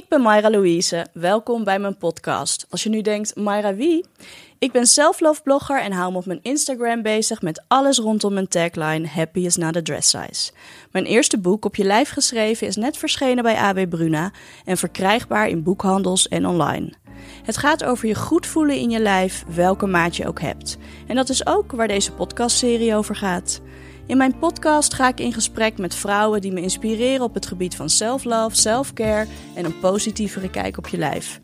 Ik ben Mayra Louise. Welkom bij mijn podcast. Als je nu denkt, Mayra wie? Ik ben self-love blogger en hou me op mijn Instagram bezig met alles rondom mijn tagline Happy is not a dress size. Mijn eerste boek op je lijf geschreven is net verschenen bij AB Bruna en verkrijgbaar in boekhandels en online. Het gaat over je goed voelen in je lijf, welke maat je ook hebt. En dat is ook waar deze podcastserie over gaat. In mijn podcast ga ik in gesprek met vrouwen die me inspireren op het gebied van self-love, self-care en een positievere kijk op je lijf.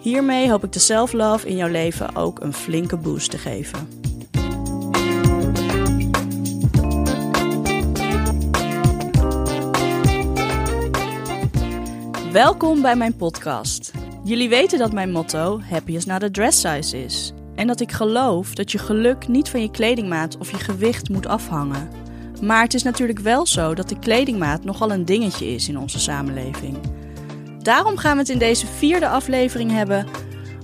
Hiermee hoop ik de self-love in jouw leven ook een flinke boost te geven. Welkom bij mijn podcast. Jullie weten dat mijn motto Happy is not a dress size is. En dat ik geloof dat je geluk niet van je kledingmaat of je gewicht moet afhangen. Maar het is natuurlijk wel zo dat de kledingmaat nogal een dingetje is in onze samenleving. Daarom gaan we het in deze vierde aflevering hebben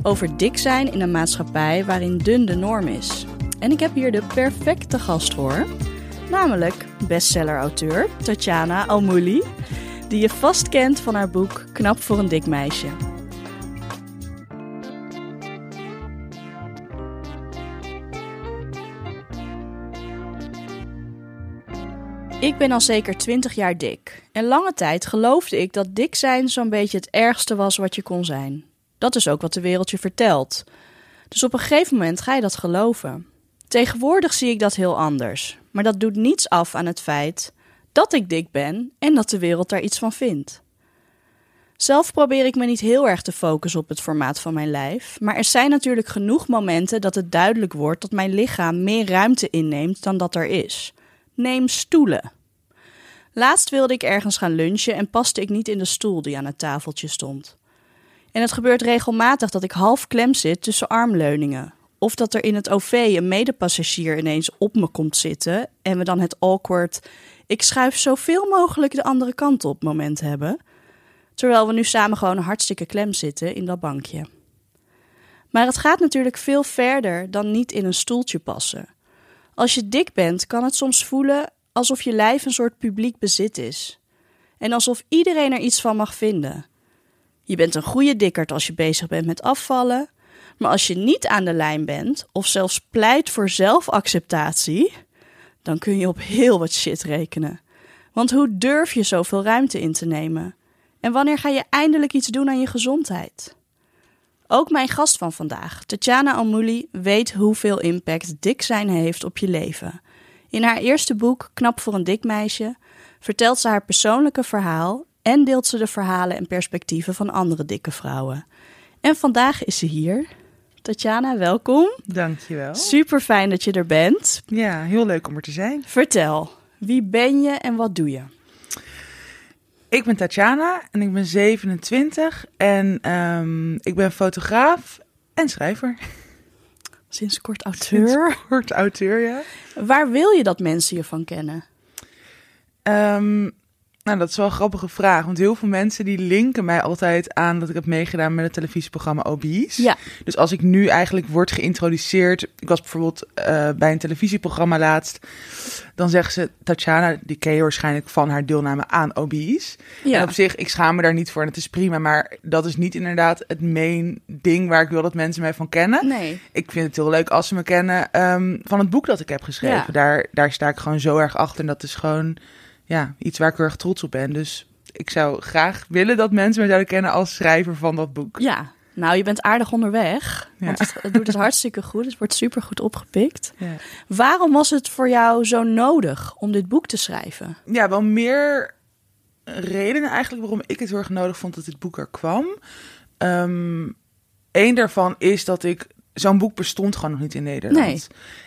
over dik zijn in een maatschappij waarin dun de norm is. En ik heb hier de perfecte gast voor, namelijk bestseller-auteur Tatjana Almouli, die je vast kent van haar boek Knap voor een dik meisje. Ik ben al zeker 20 jaar dik. En lange tijd geloofde ik dat dik zijn zo'n beetje het ergste was wat je kon zijn. Dat is ook wat de wereld je vertelt. Dus op een gegeven moment ga je dat geloven. Tegenwoordig zie ik dat heel anders. Maar dat doet niets af aan het feit dat ik dik ben en dat de wereld daar iets van vindt. Zelf probeer ik me niet heel erg te focussen op het formaat van mijn lijf, maar er zijn natuurlijk genoeg momenten dat het duidelijk wordt dat mijn lichaam meer ruimte inneemt dan dat er is. Neem stoelen. Laatst wilde ik ergens gaan lunchen en paste ik niet in de stoel die aan het tafeltje stond. En het gebeurt regelmatig dat ik half klem zit tussen armleuningen. Of dat er in het OV een medepassagier ineens op me komt zitten en we dan het awkward ik schuif zoveel mogelijk de andere kant op moment hebben. Terwijl we nu samen gewoon hartstikke klem zitten in dat bankje. Maar het gaat natuurlijk veel verder dan niet in een stoeltje passen. Als je dik bent, kan het soms voelen alsof je lijf een soort publiek bezit is. En alsof iedereen er iets van mag vinden. Je bent een goede dikkerd als je bezig bent met afvallen. Maar als je niet aan de lijn bent, of zelfs pleit voor zelfacceptatie, dan kun je op heel wat shit rekenen. Want hoe durf je zoveel ruimte in te nemen? En wanneer ga je eindelijk iets doen aan je gezondheid? Ook mijn gast van vandaag, Tatjana Almouli, weet hoeveel impact dik zijn heeft op je leven. In haar eerste boek, Knap voor een dik meisje, vertelt ze haar persoonlijke verhaal en deelt ze de verhalen en perspectieven van andere dikke vrouwen. En vandaag is ze hier. Tatjana, welkom. Dankjewel. Super fijn dat je er bent. Ja, heel leuk om er te zijn. Vertel, wie ben je en wat doe je? Ik ben Tatjana en ik ben 27 en um, ik ben fotograaf en schrijver. Sinds kort auteur. Sinds kort auteur, ja. Waar wil je dat mensen je van kennen? Um, nou, dat is wel een grappige vraag. Want heel veel mensen die linken mij altijd aan dat ik heb meegedaan met het televisieprogramma OB's. Ja. Dus als ik nu eigenlijk word geïntroduceerd. Ik was bijvoorbeeld uh, bij een televisieprogramma laatst. Dan zeggen ze, Tatjana, die ken je waarschijnlijk van haar deelname aan OB's. Ja. En op zich, ik schaam me daar niet voor en het is prima. Maar dat is niet inderdaad het main ding waar ik wil dat mensen mij van kennen. Nee. Ik vind het heel leuk als ze me kennen um, van het boek dat ik heb geschreven. Ja. Daar, daar sta ik gewoon zo erg achter. En dat is gewoon ja, iets waar ik heel erg trots op ben. Dus ik zou graag willen dat mensen mij zouden kennen als schrijver van dat boek. Ja, nou, je bent aardig onderweg. Want het, het, doet het hartstikke goed. Het wordt super goed opgepikt. Ja. Waarom was het voor jou zo nodig om dit boek te schrijven? Ja, wel meer redenen eigenlijk waarom ik het heel erg nodig vond dat dit boek er kwam. Um, Eén daarvan is dat ik zo'n boek bestond gewoon nog niet in Nederland. Nee.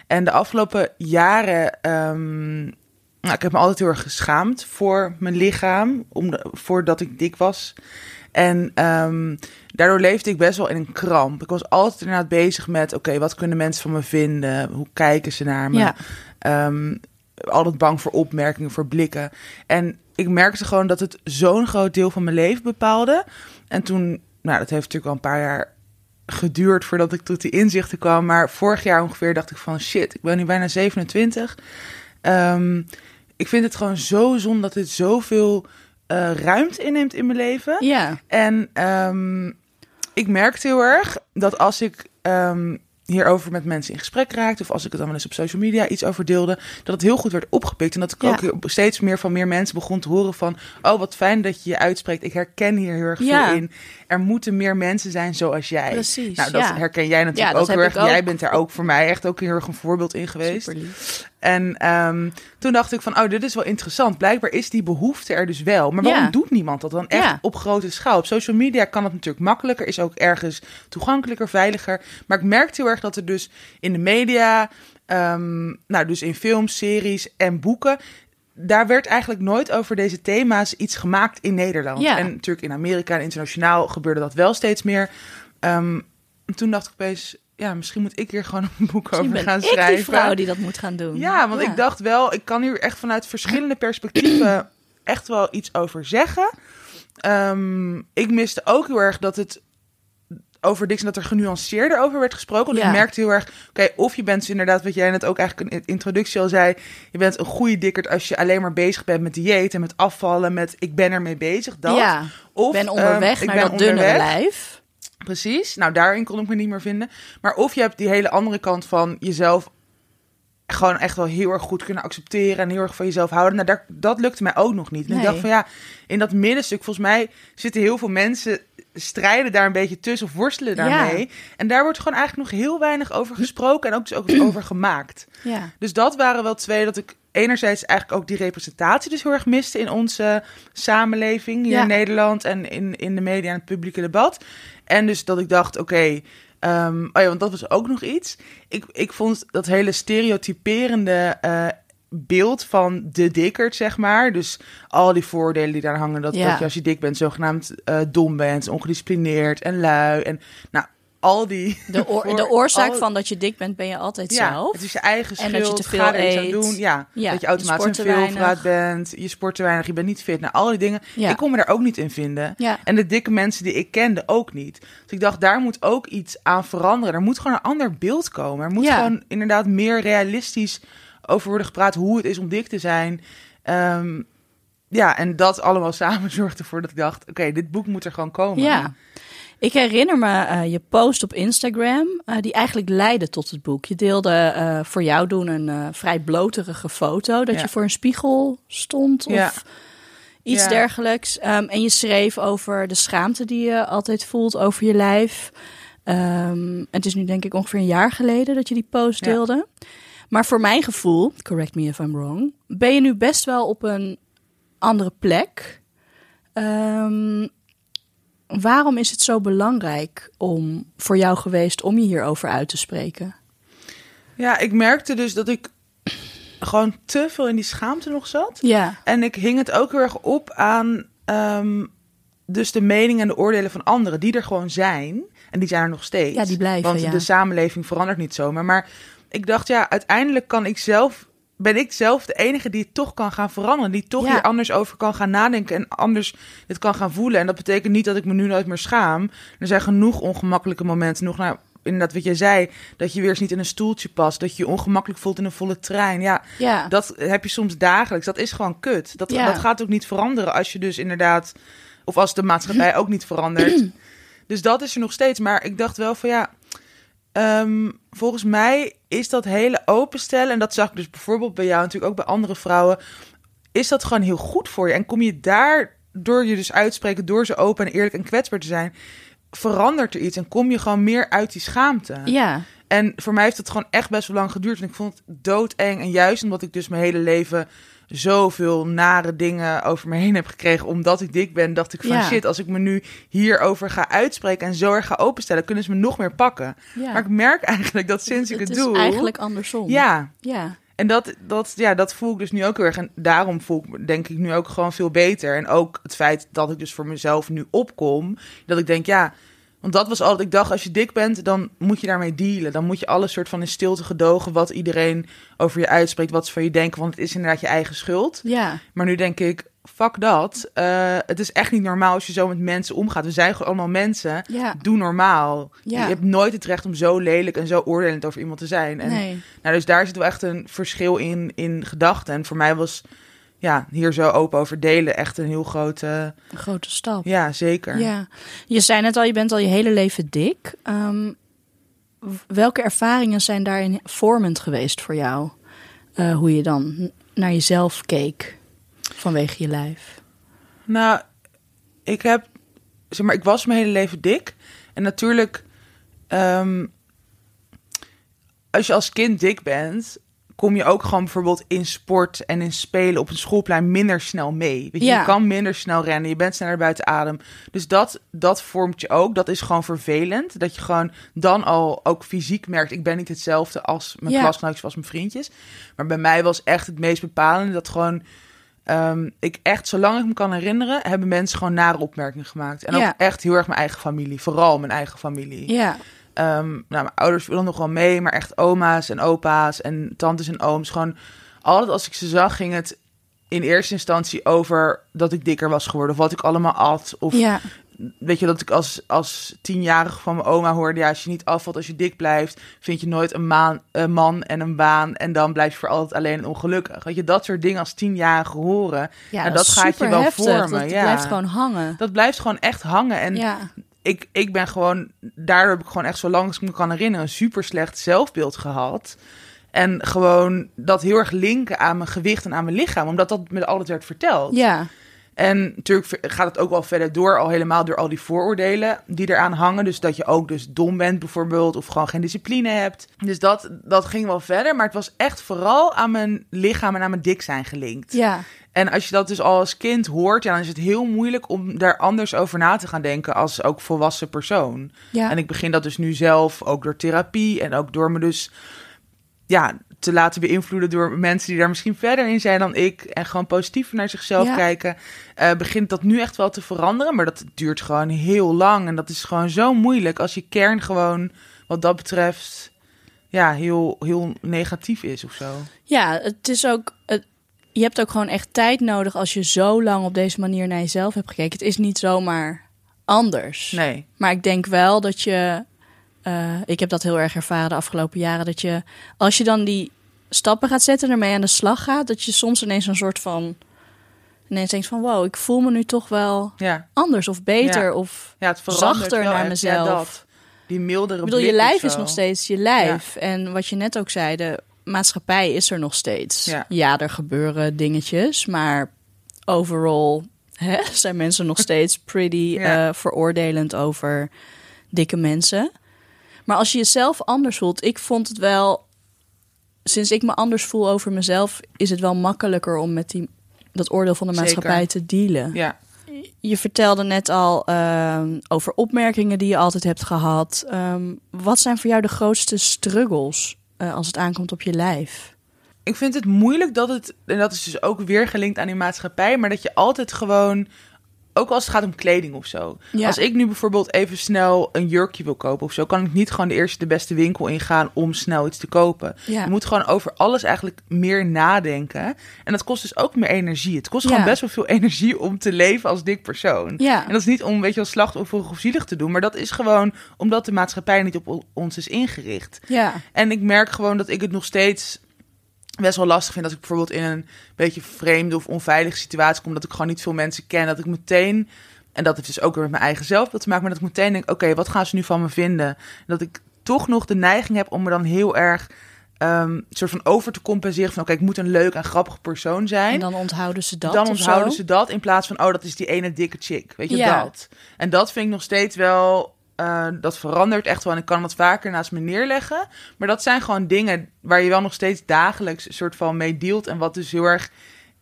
En de afgelopen jaren um, nou, ik heb me altijd heel erg geschaamd voor mijn lichaam, om de, voordat ik dik was. En um, daardoor leefde ik best wel in een kramp. Ik was altijd inderdaad bezig met: oké, okay, wat kunnen mensen van me vinden? Hoe kijken ze naar me? Ja. Um, altijd bang voor opmerkingen, voor blikken. En ik merkte gewoon dat het zo'n groot deel van mijn leven bepaalde. En toen, nou, dat heeft natuurlijk al een paar jaar geduurd voordat ik tot die inzichten kwam. Maar vorig jaar ongeveer dacht ik van shit, ik ben nu bijna 27. Um, ik vind het gewoon zo zonde dat dit zoveel eh, ruimte inneemt in mijn leven. Ja. En ehm, ik merkte heel erg dat als ik ehm, hierover met mensen in gesprek raakte, of als ik het dan wel eens op social media iets over deelde, dat het heel goed werd opgepikt. En dat ik Ja. ook steeds meer van meer mensen begon te horen van, oh wat fijn dat je je uitspreekt. Ik herken hier heel erg Ja. veel in. Er moeten meer mensen zijn zoals jij. Precies, Nou, dat ja. herken jij natuurlijk ook heel erg. ook. Jij bent daar ook voor mij echt ook heel erg een voorbeeld in geweest. Superlief. En ehm, toen dacht ik van, oh, dit is wel interessant. Blijkbaar is die behoefte er dus wel. Maar waarom Ja. doet niemand dat dan echt Ja. op grote schaal? Op social media kan het natuurlijk makkelijker, is ook ergens toegankelijker, veiliger. Maar ik merkte heel erg dat er dus in de media, ehm, nou dus in films, series en boeken... Daar werd eigenlijk nooit over deze thema's iets gemaakt in Nederland. Ja. En natuurlijk in Amerika en internationaal gebeurde dat wel steeds meer. Ehm, en toen dacht ik opeens, ja, misschien moet ik hier gewoon een boek Misschien over gaan ik schrijven. die vrouw die dat moet gaan doen. Ja, want ik dacht wel, ik kan hier echt vanuit verschillende perspectieven echt wel iets over zeggen. Ehm, ik miste ook heel erg dat het over Dixon dat er genuanceerder over werd gesproken. Want Ja. ik merkte heel erg, oké, of je bent inderdaad, wat jij net ook eigenlijk in de introductie al zei, je bent een goede dikkerd als je alleen maar bezig bent met dieet en met afvallen, met ik ben ermee bezig. Dat. Ja, Of, ben onderweg ehm, ik naar ben dat dunnere onderweg. lijf. Precies. Nou, daarin kon ik me niet meer vinden. Maar of je hebt die hele andere kant van jezelf gewoon echt wel heel erg goed kunnen accepteren en heel erg van jezelf houden. Nou, daar, dat lukte mij ook nog niet. En ik dacht van ja, in dat middenstuk, volgens mij zitten heel veel mensen strijden daar een beetje tussen of worstelen daarmee. En daar wordt gewoon eigenlijk nog heel weinig over gesproken en ook dus ook over gemaakt. Ja. Dus dat waren wel twee dat ik enerzijds eigenlijk ook die representatie dus heel erg miste in onze samenleving hier Ja. in Nederland en in, in de media en het publieke debat. En dus dat ik dacht, oké, ehm, oh ja, want dat was ook nog iets. Ik, ik vond dat hele stereotyperende eh, beeld van de dikkerd, zeg maar. Dus al die voordelen die daar hangen, dat, Ja. dat je als je dik bent zogenaamd eh, dom bent, ongedisciplineerd en lui. En nou, al die... De, oor- de oorzaak al- van dat je dik bent, ben je altijd ja, zelf. het is je eigen En schuld. dat je te veel eet. doen. Ja, Ja, dat je automatisch een veel weinig. bent. Je sport te weinig, je bent niet fit. Nou, al die dingen. Ja. Ik kon me daar ook niet in vinden. En de dikke mensen die ik kende ook niet. Dus ik dacht, daar moet ook iets aan veranderen. Er moet gewoon een ander beeld komen. Er moet gewoon inderdaad meer realistisch over worden gepraat hoe het is om dik te zijn. Ehm, ja, en dat allemaal samen zorgde ervoor dat ik dacht, oké, dit boek moet er gewoon komen. Ja. Ik herinner me eh, je post op Instagram, eh, die eigenlijk leidde tot het boek. Je deelde eh, voor jou doen een vrij bloterige foto, dat Ja. je voor een spiegel stond of Ja. iets Ja. dergelijks. Ehm, en je schreef over de schaamte die je altijd voelt over je lijf. Ehm, het is nu denk ik ongeveer een jaar geleden dat je die post deelde. Maar voor mijn gevoel, correct me if I'm wrong, ben je nu best wel op een andere plek. Ehm, waarom is het zo belangrijk om voor jou geweest om je hierover uit te spreken? ja, ik merkte dus dat ik gewoon te veel in die schaamte nog zat. Ja, En ik hing het ook heel erg op aan ehm, dus de meningen en de oordelen van anderen die er gewoon zijn. En die zijn er nog steeds. Ja, die blijven, Want ja. de samenleving verandert niet zomaar. Maar ik dacht, ja, uiteindelijk kan ik zelf, ben ik zelf de enige die het toch kan gaan veranderen. Die toch Ja. hier anders over kan gaan nadenken en anders dit kan gaan voelen. En dat betekent niet dat ik me nu nooit meer schaam. Er zijn genoeg ongemakkelijke momenten. Nog nou, inderdaad wat jij zei, dat je weer eens niet in een stoeltje past. Dat je je ongemakkelijk voelt in een volle trein. Ja, ja. dat heb je soms dagelijks. Dat is gewoon kut. Dat, Ja. dat gaat ook niet veranderen als je dus inderdaad... Of als de maatschappij ook niet verandert. Dus dat is er nog steeds. Maar ik dacht wel van ja... ehm, volgens mij is dat hele openstellen... en dat zag ik dus bijvoorbeeld bij jou... natuurlijk ook bij andere vrouwen... is dat gewoon heel goed voor je. En kom je daar, door je dus uitspreken... door zo open en eerlijk en kwetsbaar te zijn... verandert er iets en kom je gewoon meer uit die schaamte. ja. En voor mij heeft het gewoon echt best wel lang geduurd. En ik vond het doodeng. En juist omdat ik dus mijn hele leven zoveel nare dingen over me heen heb gekregen. Omdat ik dik ben, dacht ik van Ja. shit, als ik me nu hierover ga uitspreken en zo erg ga openstellen, kunnen ze me nog meer pakken. ja. Maar ik merk eigenlijk dat sinds ik het, het doe. is eigenlijk andersom. Ja, Ja. en dat, dat, ja, dat voel ik dus nu ook heel erg. En daarom voel ik me, denk ik nu ook gewoon veel beter. En ook het feit dat ik dus voor mezelf nu opkom. Dat ik denk, ja, want dat was altijd, ik dacht, als je dik bent, dan moet je daarmee dealen. Dan moet je alles soort van in stilte gedogen wat iedereen over je uitspreekt, wat ze van je denken. Want het is inderdaad je eigen schuld. Ja. Maar nu denk ik, fuck dat. Eh, het is echt niet normaal als je zo met mensen omgaat. We zijn gewoon allemaal mensen. Ja. Doe normaal. Ja. Je hebt nooit het recht om zo lelijk en zo oordelend over iemand te zijn. En Nee. nou, dus daar zit wel echt een verschil in, in gedachten. En voor mij was ja, hier zo open over delen echt een heel grote... Een grote stap. Ja, zeker. Ja, je zei net al, je bent al je hele leven dik. Ehm, welke ervaringen zijn daarin vormend geweest voor jou? Eh, hoe je dan naar jezelf keek vanwege je lijf. Nou, ik heb, zeg maar, ik was mijn hele leven dik. En natuurlijk, ehm, als je als kind dik bent, kom je ook gewoon bijvoorbeeld in sport en in spelen op een schoolplein minder snel mee. Weet je, Ja. je kan minder snel rennen, je bent sneller buiten adem. Dus dat, dat vormt je ook. Dat is gewoon vervelend. Dat je gewoon dan al ook fysiek merkt, ik ben niet hetzelfde als mijn Ja. klasgenootjes, als mijn vriendjes. Maar bij mij was echt het meest bepalende dat gewoon Ehm, ik echt, zolang ik me kan herinneren, hebben mensen gewoon nare opmerkingen gemaakt. En ook echt heel erg mijn eigen familie. Vooral mijn eigen familie. Ja, Ehm, nou, mijn ouders willen nog wel mee, maar echt oma's en opa's en tantes en ooms. Gewoon altijd als ik ze zag, ging het in eerste instantie over dat ik dikker was geworden. Of wat ik allemaal at. Of ja, weet je, dat ik als, als tienjarige van mijn oma hoorde... ja, als je niet afvalt, als je dik blijft... vind je nooit een, maan, een man en een baan... en dan blijf je voor altijd alleen en ongelukkig. Weet je, dat soort dingen als tienjarige horen... ja dat gaat je wel heftig. vormen, Dat ja. blijft gewoon hangen. dat blijft gewoon echt hangen. En ja, ik, ik ben gewoon... daardoor heb ik gewoon echt zo lang als ik me kan herinneren... een super slecht zelfbeeld gehad... En gewoon dat heel erg linken aan mijn gewicht en aan mijn lichaam. Omdat dat me altijd werd verteld. ja, En natuurlijk gaat het ook wel verder door, al helemaal door al die vooroordelen die eraan hangen. Dus dat je ook dus dom bent bijvoorbeeld, of gewoon geen discipline hebt. Dus dat, dat ging wel verder, maar het was echt vooral aan mijn lichaam en aan mijn dik zijn gelinkt. ja, En als je dat dus al als kind hoort, ja, dan is het heel moeilijk om daar anders over na te gaan denken als ook volwassen persoon. ja. En ik begin dat dus nu zelf, ook door therapie en ook door me dus ja, te laten beïnvloeden door mensen die daar misschien verder in zijn dan ik. En gewoon positiever naar zichzelf Ja. kijken. eh, begint dat nu echt wel te veranderen. Maar dat duurt gewoon heel lang. En dat is gewoon zo moeilijk als je kern gewoon wat dat betreft ja, heel, heel negatief is of zo. Ja, het is ook. Het, je hebt ook gewoon echt tijd nodig als je zo lang op deze manier naar jezelf hebt gekeken. Het is niet zomaar anders. Nee. Maar ik denk wel dat je. Eh, ik heb dat heel erg ervaren de afgelopen jaren. Dat je, als je dan die stappen gaat zetten en ermee aan de slag gaat, dat je soms ineens een soort van. ineens denkt van: wow, ik voel me nu toch wel Ja, anders of beter. Ja. Of ja het zachter naar mezelf. Ja, dat. Die mildere ik bedoel, je lijf is nog steeds je lijf. En wat je net ook zei, de maatschappij is er nog steeds. Ja. er gebeuren dingetjes, maar overal zijn mensen nog steeds pretty eh, veroordelend over dikke mensen. Maar als je jezelf anders voelt, ik vond het wel, sinds ik me anders voel over mezelf, is het wel makkelijker om met die, dat oordeel van de Zeker. maatschappij te dealen. Ja. Je vertelde net al ehm, over opmerkingen die je altijd hebt gehad. Ehm, wat zijn voor jou de grootste struggles eh, als het aankomt op je lijf? ik vind het moeilijk dat het, en dat is dus ook weer gelinkt aan die maatschappij, maar dat je altijd gewoon, ook als het gaat om kleding of zo. Ja. Als ik nu bijvoorbeeld even snel een jurkje wil kopen of zo, kan ik niet gewoon de eerste de beste winkel ingaan om snel iets te kopen. Ja. Je moet gewoon over alles eigenlijk meer nadenken. En dat kost dus ook meer energie. Het kost Ja. gewoon best wel veel energie om te leven als dik persoon. Ja. En dat is niet om, weet je wel, slachtofferig of zielig te doen, maar dat is gewoon omdat de maatschappij niet op ons is ingericht. Ja, En ik merk gewoon dat ik het nog steeds best wel lastig vind als ik bijvoorbeeld in een beetje vreemde of onveilige situatie kom, dat ik gewoon niet veel mensen ken, dat ik meteen, en dat heeft dus ook weer met mijn eigen zelfbeeld te maken, maar dat ik meteen denk, oké, wat gaan ze nu van me vinden? Dat ik toch nog de neiging heb om me dan heel erg ehm, soort van over te compenseren van, oké, ik moet een leuk en grappig persoon zijn. en dan onthouden ze dat. dan onthouden zo? ze dat in plaats van, oh, dat is die ene dikke chick. Weet je Ja. dat? En dat vind ik nog steeds wel, eh, dat verandert echt wel. En ik kan dat vaker naast me neerleggen. Maar dat zijn gewoon dingen waar je wel nog steeds dagelijks een soort van mee dealt. En wat dus heel erg,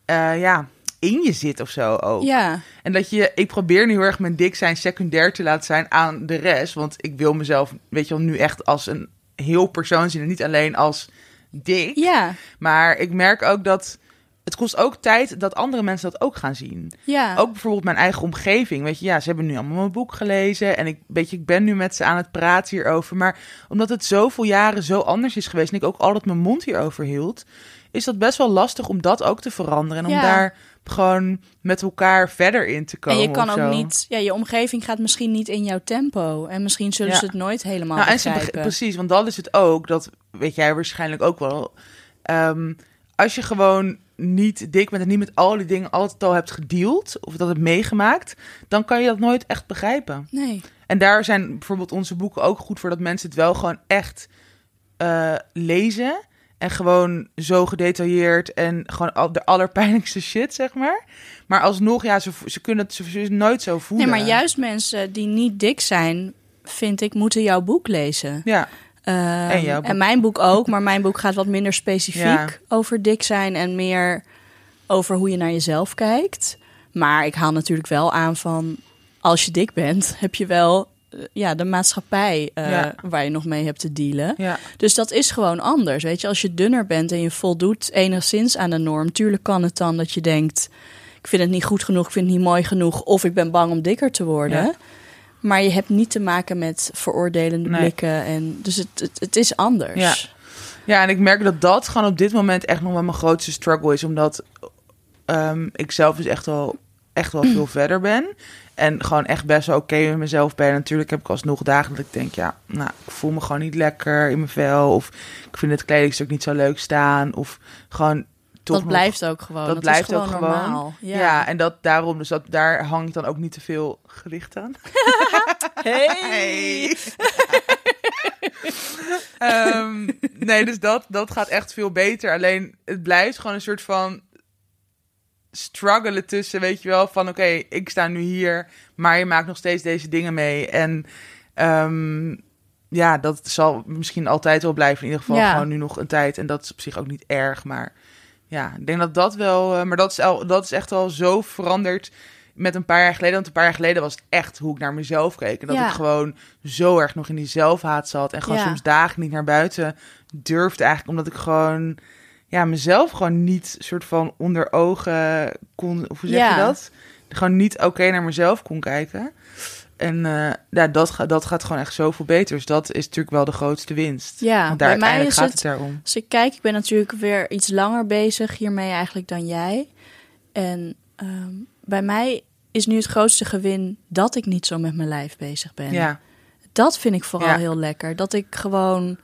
eh, ja, in je zit of zo ook. Ja, En dat je, ik probeer nu heel erg mijn dik zijn secundair te laten zijn aan de rest. Want ik wil mezelf, weet je wel, nu echt als een heel persoon zien. En niet alleen als dik. ja, Maar ik merk ook dat het kost ook tijd dat andere mensen dat ook gaan zien. ja. Ook bijvoorbeeld mijn eigen omgeving. Weet je, ja, ze hebben nu allemaal mijn boek gelezen. En ik, weet je, ik ben nu met ze aan het praten hierover. Maar omdat het zoveel jaren zo anders is geweest. En ik ook altijd mijn mond hierover hield. Is dat best wel lastig om dat ook te veranderen. En om Ja. daar gewoon met elkaar verder in te komen. en je kan ook niet, ja, je omgeving gaat misschien niet in jouw tempo. En misschien zullen Ja. ze het nooit helemaal Nou, en ze precies, want dat is het ook. Dat weet jij waarschijnlijk ook wel. Ehm, als je gewoon niet dik bent en niet met al die dingen altijd al hebt gedeeld of dat hebt meegemaakt, dan kan je dat nooit echt begrijpen. Nee. En daar zijn bijvoorbeeld onze boeken ook goed voor dat mensen het wel gewoon echt eh, lezen. En gewoon zo gedetailleerd en gewoon al, de allerpijnlijkste shit, zeg maar. Maar alsnog, ja, ze, ze kunnen het ze, nooit zo voelen. Nee, maar juist mensen die niet dik zijn, vind ik, moeten jouw boek lezen. Ja. Ehm, En en mijn boek ook, maar mijn boek gaat wat minder specifiek Ja. over dik zijn en meer over hoe je naar jezelf kijkt. Maar ik haal natuurlijk wel aan van als je dik bent, heb je wel eh, ja, de maatschappij eh, Ja. waar je nog mee hebt te dealen. Ja. Dus dat is gewoon anders. Weet je, als je dunner bent en je voldoet enigszins aan de norm, tuurlijk kan het dan dat je denkt: ik vind het niet goed genoeg, ik vind het niet mooi genoeg, of ik ben bang om dikker te worden. Maar je hebt niet te maken met veroordelende Nee. blikken. En, dus het, het, het is anders. Ja. Ja, en ik merk dat dat gewoon op dit moment echt nog wel mijn grootste struggle is. Omdat ehm, ik zelf dus echt wel, echt wel veel verder ben. En gewoon echt best wel oké met mezelf ben. Natuurlijk heb ik alsnog dagen dat ik denk, ja, nou, ik voel me gewoon niet lekker in mijn vel. Of ik vind het kledingstuk niet zo leuk staan. Of gewoon toch dat nog- blijft ook gewoon. dat Dat, blijft gewoon ook gewoon. normaal. Ja. Ja. en dat daarom, dus dat, daar hang ik dan ook niet te veel gewicht aan. Hey. Ehm, nee, dus dat, dat gaat echt veel beter. Alleen het blijft gewoon een soort van struggelen tussen, weet je wel, van oké, ik sta nu hier, maar je maakt nog steeds deze dingen mee. En ehm, ja, dat zal misschien altijd wel blijven. In ieder geval Ja. gewoon nu nog een tijd. En dat is op zich ook niet erg, maar ja, ik denk dat dat wel, eh, maar dat is, al, dat is echt al zo veranderd met een paar jaar geleden. Want een paar jaar geleden was het echt hoe ik naar mezelf keek. En dat Ja. ik gewoon zo erg nog in die zelfhaat zat. En gewoon Ja. soms dagen niet naar buiten durfde eigenlijk. Omdat ik gewoon, ja, mezelf gewoon niet soort van onder ogen kon, of hoe zeg Ja. je dat? Gewoon niet oké naar mezelf kon kijken. En eh, ja, dat, gaat dat gaat gewoon echt zoveel beter. Dus dat is natuurlijk wel de grootste winst. Ja, Want daar bij mij is gaat het- het daarom. Als ik kijk, ik ben natuurlijk weer iets langer bezig hiermee eigenlijk dan jij. En ehm, bij mij is nu het grootste gewin dat ik niet zo met mijn lijf bezig ben. Ja, Dat vind ik vooral Ja. heel lekker. Dat ik gewoon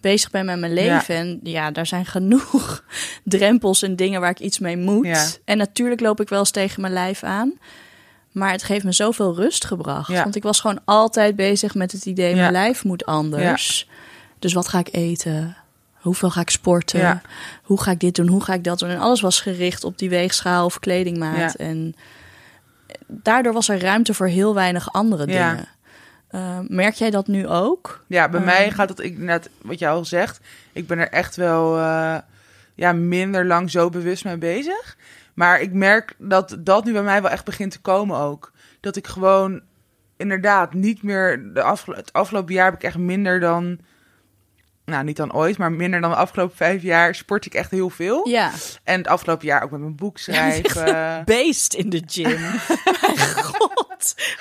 bezig ben met mijn leven. En ja, daar zijn genoeg drempels en dingen waar ik iets mee moet. Ja. En natuurlijk loop ik wel eens tegen mijn lijf aan. Maar het heeft me zoveel rust gebracht. Ja. Want ik was gewoon altijd bezig met het idee... mijn lijf moet anders. Dus wat ga ik eten? Hoeveel ga ik sporten? Hoe ga ik dit doen? Hoe ga ik dat doen? En alles was gericht op die weegschaal of kledingmaat. En daardoor was er ruimte voor heel weinig andere Ja. dingen. Uh, merk jij dat nu ook? Ja, bij Ehm. mij gaat het, ik, net wat jij al zegt, ik ben er echt wel eh, ja, minder lang zo bewust mee bezig. Maar ik merk dat dat nu bij mij wel echt begint te komen ook. Dat ik gewoon inderdaad niet meer, de afgelo- het afgelopen jaar heb ik echt minder dan, nou niet dan ooit, maar minder dan de afgelopen vijf jaar sport ik echt heel veel. Ja. En het afgelopen jaar ook met mijn boek schrijven. Beest in de gym. Mijn god.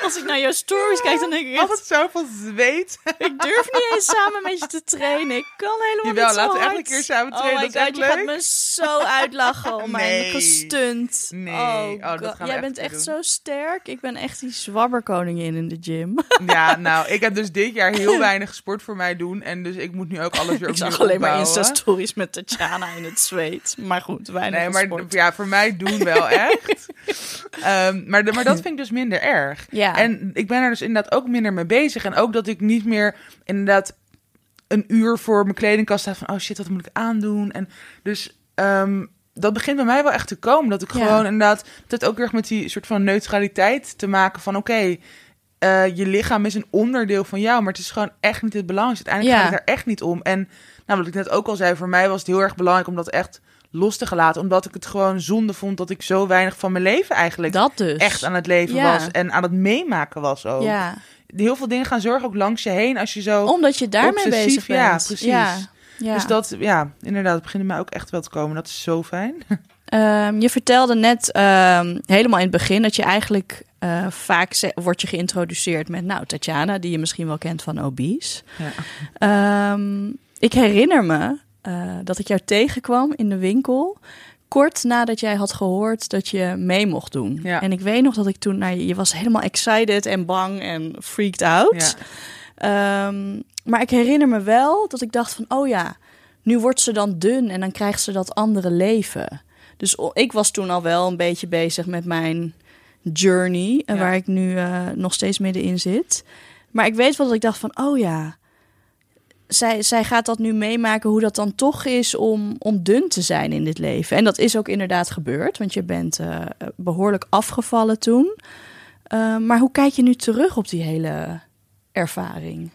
Als ik naar jouw stories kijk, dan denk ik echt... Altijd zoveel zweet. Ik durf niet eens samen met je te trainen. Ik kan helemaal Jawel, niet zo laten we echt een keer samen trainen, Oh my god, je gaat me zo uitlachen om mijn gestunt. Nee. Oh, Oh, dat gaan we Jij echt bent echt doen. zo sterk. Ik ben echt die zwabberkoningin in de gym. Ja, nou, ik heb dus dit jaar heel weinig sport voor mij doen. En dus ik moet nu ook alles weer Ik opnieuw zag alleen maar. Insta-stories met Tatjana in het zweet. Maar goed, weinig Nee, maar sport. ja, voor mij doen wel echt. Ehm, maar dat vind ik dus minder erg. Ja. En ik ben er dus inderdaad ook minder mee bezig. En ook dat ik niet meer inderdaad een uur voor mijn kledingkast sta van... oh shit, wat moet ik aandoen? En dus ehm, dat begint bij mij wel echt te komen. Dat ik Ja. gewoon inderdaad... dat ook erg met die soort van neutraliteit te maken van... oké, eh, je lichaam is een onderdeel van jou... maar het is gewoon echt niet het belangrijkste. Uiteindelijk Ja. gaat het er echt niet om. En nou, wat ik net ook al zei... voor mij was het heel erg belangrijk om dat echt los te laten. Omdat ik het gewoon zonde vond dat ik zo weinig van mijn leven eigenlijk... Dat dus. echt aan het leven Ja. was en aan het meemaken was ook. Ja, Heel veel dingen gaan zorgen ook langs je heen als je zo... omdat je daarmee bezig bent. ja, precies. Ja, ja. Dus dat, ja, inderdaad, het begint mij ook echt wel te komen. Dat is zo fijn. Ehm, je vertelde net ehm, helemaal in het begin dat je eigenlijk eh, vaak wordt je geïntroduceerd met, nou, Tatjana, die je misschien wel kent van Obese. Ja. Ehm, ik herinner me eh, dat ik jou tegenkwam in de winkel. Kort nadat jij had gehoord dat je mee mocht doen. Ja. En ik weet nog dat ik toen naar je, je was helemaal excited en bang en freaked out. Ja. Ehm, maar ik herinner me wel dat ik dacht van, oh ja, nu wordt ze dan dun en dan krijgt ze dat andere leven. Dus ik was toen al wel een beetje bezig met mijn journey, en Ja. waar ik nu eh, nog steeds middenin zit. Maar ik weet wel dat ik dacht van, oh ja, zij, zij gaat dat nu meemaken hoe dat dan toch is om, om dun te zijn in dit leven. En dat is ook inderdaad gebeurd, want je bent eh, behoorlijk afgevallen toen. Eh, maar hoe kijk je nu terug op die hele ervaring?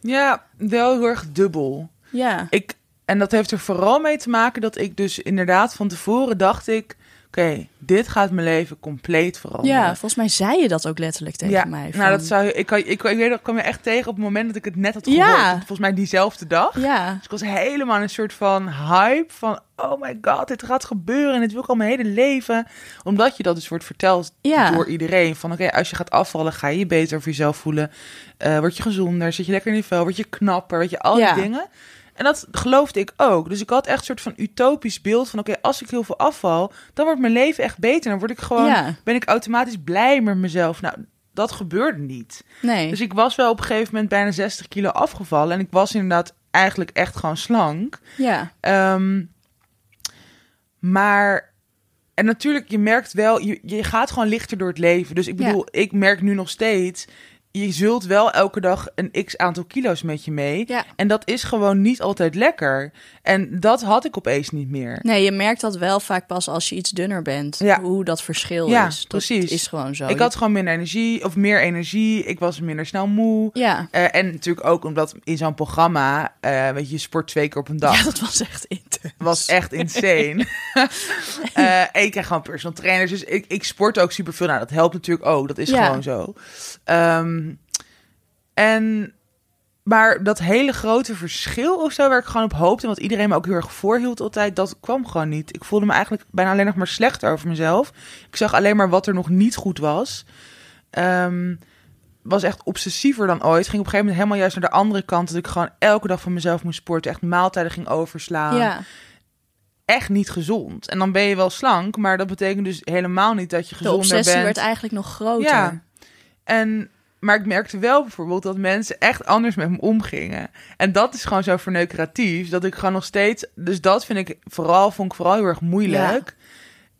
Ja, wel heel erg dubbel. Ja, Ik, en dat heeft er vooral mee te maken dat ik dus inderdaad van tevoren dacht ik... Oké, dit gaat mijn leven compleet veranderen. ja, volgens mij zei je dat ook letterlijk tegen ja, mij. nou van- dat zou. Ik, kan, ik, ik weet dat kwam je echt tegen op het moment dat ik het net had gehoord. Ja. Volgens mij diezelfde dag. Ja, Dus ik was helemaal een soort van hype van... Oh my god, dit gaat gebeuren en dit wil ik al mijn hele leven. Omdat je dat dus wordt verteld Ja. door iedereen. Van oké, als je gaat afvallen, ga je je beter over jezelf voelen. Eh, word je gezonder, zit je lekker in je vel, word je knapper, weet je, al Ja. die dingen. En dat geloofde ik ook. Dus ik had echt een soort van utopisch beeld van... oké, als ik heel veel afval, dan wordt mijn leven echt beter. Dan word ik gewoon, Ja. ben ik automatisch blij met mezelf. Nou, dat gebeurde niet. nee. Dus ik was wel op een gegeven moment bijna 60 kilo afgevallen. En ik was inderdaad eigenlijk echt gewoon slank. ja, Ehm, maar, en natuurlijk, je merkt wel, je, je gaat gewoon lichter door het leven. Dus ik Ja. bedoel, ik merk nu nog steeds, je zult wel elke dag een x aantal kilo's met je mee. ja. En dat is gewoon niet altijd lekker. En dat had ik opeens niet meer. Nee, je merkt dat wel vaak pas als je iets dunner bent. Ja. Hoe dat verschil Ja, is. Dat precies. is gewoon zo. Ik had gewoon minder energie, of meer energie. Ik was minder snel moe. Ja. Eh, en natuurlijk ook omdat in zo'n programma, eh, weet je, je sport twee keer op een dag. ja, dat was echt. was echt insane. Eh, en ik krijg gewoon personal trainers. Dus ik, ik sport ook superveel. Nou, dat helpt natuurlijk ook. Dat is Ja. gewoon zo. Ehm, en... Maar dat hele grote verschil of zo, waar ik gewoon op hoopte... en wat iedereen me ook heel erg voorhield altijd... dat kwam gewoon niet. Ik voelde me eigenlijk bijna alleen nog maar slechter over mezelf. Ik zag alleen maar wat er nog niet goed was. Ehm, was echt obsessiever dan ooit. Ging op een gegeven moment helemaal juist naar de andere kant... dat ik gewoon elke dag van mezelf moest sporten. Echt maaltijden ging overslaan Ja. echt niet gezond. En dan ben je wel slank, maar dat betekent dus helemaal niet dat je De gezonder obsessie bent. werd eigenlijk nog groter. Ja. En, maar ik merkte wel bijvoorbeeld dat mensen echt anders met me omgingen. En dat is gewoon zo verneukeratief, dat ik gewoon nog steeds... Dus dat vind ik vooral, vond ik vooral heel erg moeilijk.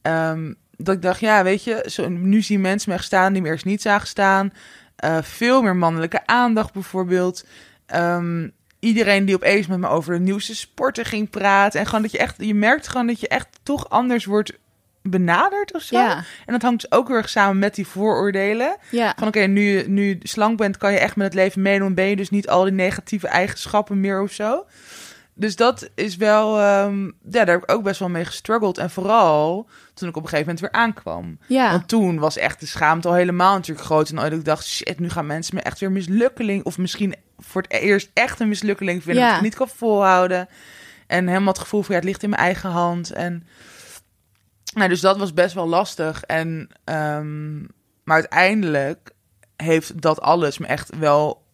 Ehm, dat ik dacht, ja, weet je, zo, nu zien mensen me echt staan die me eerst niet zagen staan. Eh, veel meer mannelijke aandacht bijvoorbeeld. Ehm, iedereen die opeens met me over de nieuwste sporten ging praten. En gewoon dat je echt, je merkt gewoon dat je echt toch anders wordt benaderd of zo. Ja. En dat hangt ook heel erg samen met die vooroordelen. Ja. Van oké, nu, je- nu slank bent, kan je echt met het leven meedoen. Ben je dus niet al die negatieve eigenschappen meer of zo. Dus dat is wel, ehm, ja, daar heb ik ook best wel mee gestruggeld. En vooral toen ik op een gegeven moment weer aankwam. Ja. Want toen was echt de schaamte al helemaal natuurlijk groot. En ik dacht, shit, nu gaan mensen me echt weer mislukkeling. Of misschien voor het eerst echt een mislukkeling vinden. Ja. Dat ik het niet kan volhouden. En helemaal het gevoel van, ja, het ligt in mijn eigen hand. En nou, dus dat was best wel lastig. En, ehm, maar uiteindelijk heeft dat alles me echt wel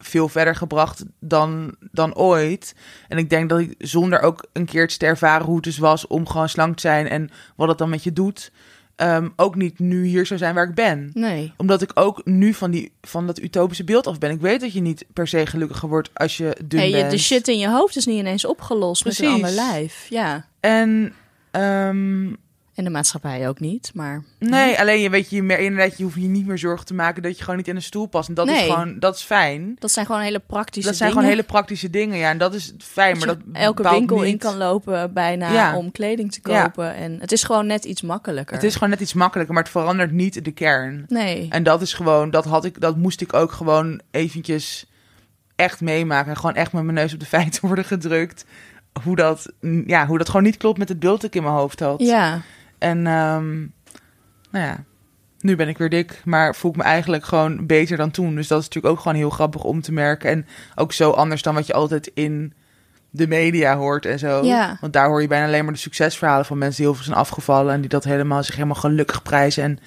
veel verder gebracht dan, dan ooit. En ik denk dat ik zonder ook een keertje te ervaren hoe het dus was om gewoon slank te zijn en wat het dan met je doet, ehm, ook niet nu hier zou zijn waar ik ben. Nee. Omdat ik ook nu van, die, van dat utopische beeld af ben. Ik weet dat je niet per se gelukkiger wordt als je dun Hey, je- bent. de shit in je hoofd is niet ineens opgelost met een Precies. ander lijf. Ja. En ehm, En de maatschappij ook niet, maar... nee, alleen je weet je, mer- inderdaad, je hoeft je niet meer zorgen te maken dat je gewoon niet in een stoel past. En dat is gewoon, dat is fijn. Dat zijn gewoon hele praktische Dat zijn dingen. gewoon hele praktische dingen, ja. En dat is fijn, maar dat elke winkel in kan lopen bijna Ja. om kleding te Ja. kopen. En het is gewoon net iets makkelijker. Het is gewoon net iets makkelijker, maar het verandert niet de kern. Nee. En dat is gewoon, dat had ik, dat moest ik ook gewoon eventjes echt meemaken. En gewoon echt met mijn neus op de feiten worden gedrukt. Hoe dat, ja, hoe dat gewoon niet klopt met het beeld dat ik in mijn hoofd had. Ja. En ehm, nou ja, nu ben ik weer dik, maar voel ik me eigenlijk gewoon beter dan toen. Dus dat is natuurlijk ook gewoon heel grappig om te merken. En ook zo anders dan wat je altijd in de media hoort en zo. Ja. Want daar hoor je bijna alleen maar de succesverhalen van mensen die heel veel zijn afgevallen. En die dat helemaal zich helemaal gelukkig prijzen. En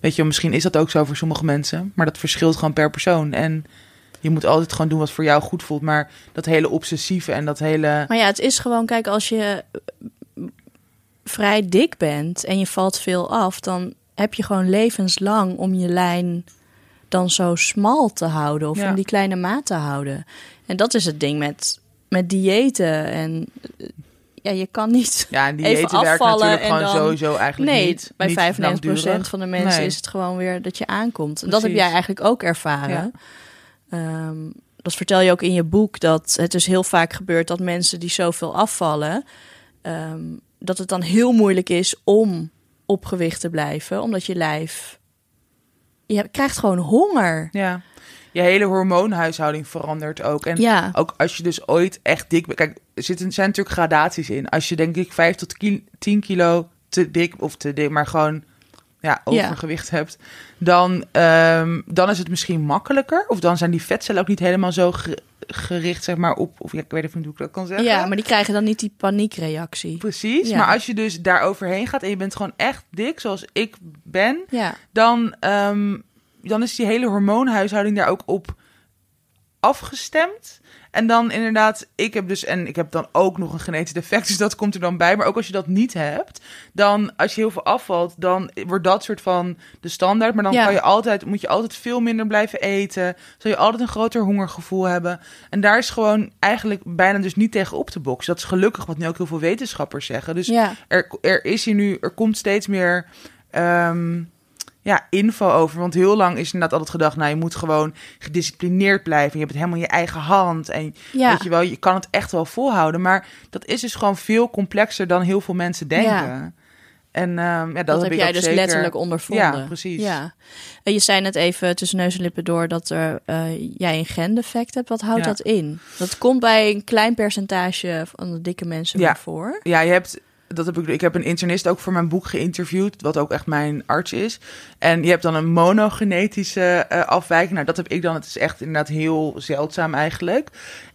weet je, misschien is dat ook zo voor sommige mensen. Maar dat verschilt gewoon per persoon. En je moet altijd gewoon doen wat voor jou goed voelt. Maar dat hele obsessieve en dat hele... Maar ja, het is gewoon, kijk, als je vrij dik bent en je valt veel af, dan heb je gewoon levenslang om je lijn dan zo smal te houden of Ja. om die kleine maat te houden. En dat is het ding met, met diëten. En ja, je kan niet Ja, en die even eten werkt afvallen natuurlijk en gewoon dan... sowieso eigenlijk nee, niet. bij niet 95% langdurig. van de mensen Nee. is het gewoon weer dat je aankomt. En dat heb jij eigenlijk ook ervaren. Ehm, dat vertel je ook in je boek, dat het dus heel vaak gebeurt dat mensen die zoveel afvallen, ehm, dat het dan heel moeilijk is om op gewicht te blijven, omdat je lijf, je krijgt gewoon honger. Ja. Je hele hormoonhuishouding verandert ook. En Ja. ook als je dus ooit echt dik bent. Kijk, er zitten, zijn natuurlijk gradaties in. Als je denk ik 5 tot ki- 10 kilo te dik of te dik, maar gewoon ja, overgewicht hebt, dan, ehm, dan is het misschien makkelijker. Of dan zijn die vetcellen ook niet helemaal zo ge- gericht, zeg maar, op. Of ja, ik weet even niet hoe ik dat kan zeggen. Ja, maar die krijgen dan niet die paniekreactie. Precies. Ja. Maar als je dus daar overheen gaat en je bent gewoon echt dik, zoals ik ben, Ja, dan, ehm, dan is die hele hormoonhuishouding daar ook op afgestemd. En dan inderdaad, ik heb dus, en ik heb dan ook nog een genetisch defect, dus dat komt er dan bij. Maar ook als je dat niet hebt, dan als je heel veel afvalt, dan wordt dat soort van de standaard. Maar dan Ja. kan je altijd, moet je altijd veel minder blijven eten. Zul je altijd een groter hongergevoel hebben. En daar is gewoon eigenlijk bijna dus niet tegen op te boksen. Dat is gelukkig wat nu ook heel veel wetenschappers zeggen. Dus ja, er, er is hier nu, er komt steeds meer ehm, ja, info over. Want heel lang is inderdaad altijd gedacht, nou, je moet gewoon gedisciplineerd blijven. Je hebt het helemaal in je eigen hand. En ja. weet je wel, je kan het echt wel volhouden. Maar dat is dus gewoon veel complexer dan heel veel mensen denken. Ja. En ehm, ja, dat, dat, heb jij dus zeker- letterlijk ondervonden. Ja, precies. Ja. Je zei net even tussen neus en lippen door dat er, eh, jij een gendefect hebt. Wat houdt Ja. dat in? Dat komt bij een klein percentage van de dikke mensen Ja. voor. Ja, je hebt. Dat heb ik, ik heb een internist ook voor mijn boek geïnterviewd, wat ook echt mijn arts is. En je hebt dan een monogenetische eh, afwijking. Nou, dat heb ik dan. Het is echt inderdaad heel zeldzaam eigenlijk.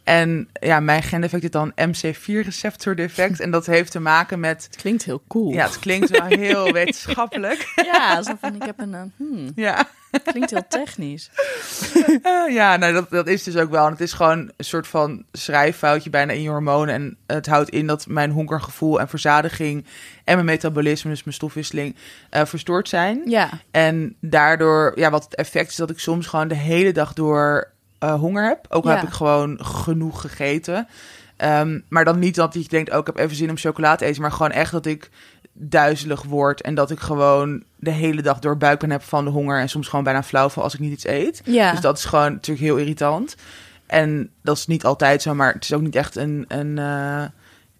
En ja, mijn gendefect is dan MC4-receptor defect. En dat heeft te maken met. Het klinkt heel cool. Ja, het klinkt wel heel wetenschappelijk. ja zo van ik heb een... eh, hmm, Ja, klinkt heel technisch. Eh, ja nou, dat, dat is dus ook wel. En het is gewoon een soort van schrijffoutje bijna in je hormonen. En het houdt in dat mijn hongergevoel en verzadiging en mijn metabolisme, dus mijn stofwisseling, eh, verstoord zijn. Ja, En daardoor, ja, wat het effect is dat ik soms gewoon de hele dag door eh, honger heb. Ook al Ja. heb ik gewoon genoeg gegeten. Ehm, maar dan niet dat je denkt, oh, ik heb even zin om chocola te eten. Maar gewoon echt dat ik duizelig word. En dat ik gewoon de hele dag door buikpijn heb van de honger. En soms gewoon bijna flauw val als ik niet iets eet. ja. Dus dat is gewoon natuurlijk heel irritant. En dat is niet altijd zo, maar het is ook niet echt een... een eh,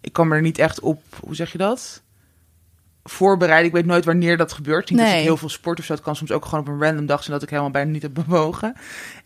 ik kan me er niet echt op, hoe zeg je dat? Voorbereiden. Ik weet nooit wanneer dat gebeurt. Niet dat Nee. ik heel veel sport of zo. Het kan soms ook gewoon op een random dag zijn dat ik helemaal bijna niet heb bewogen.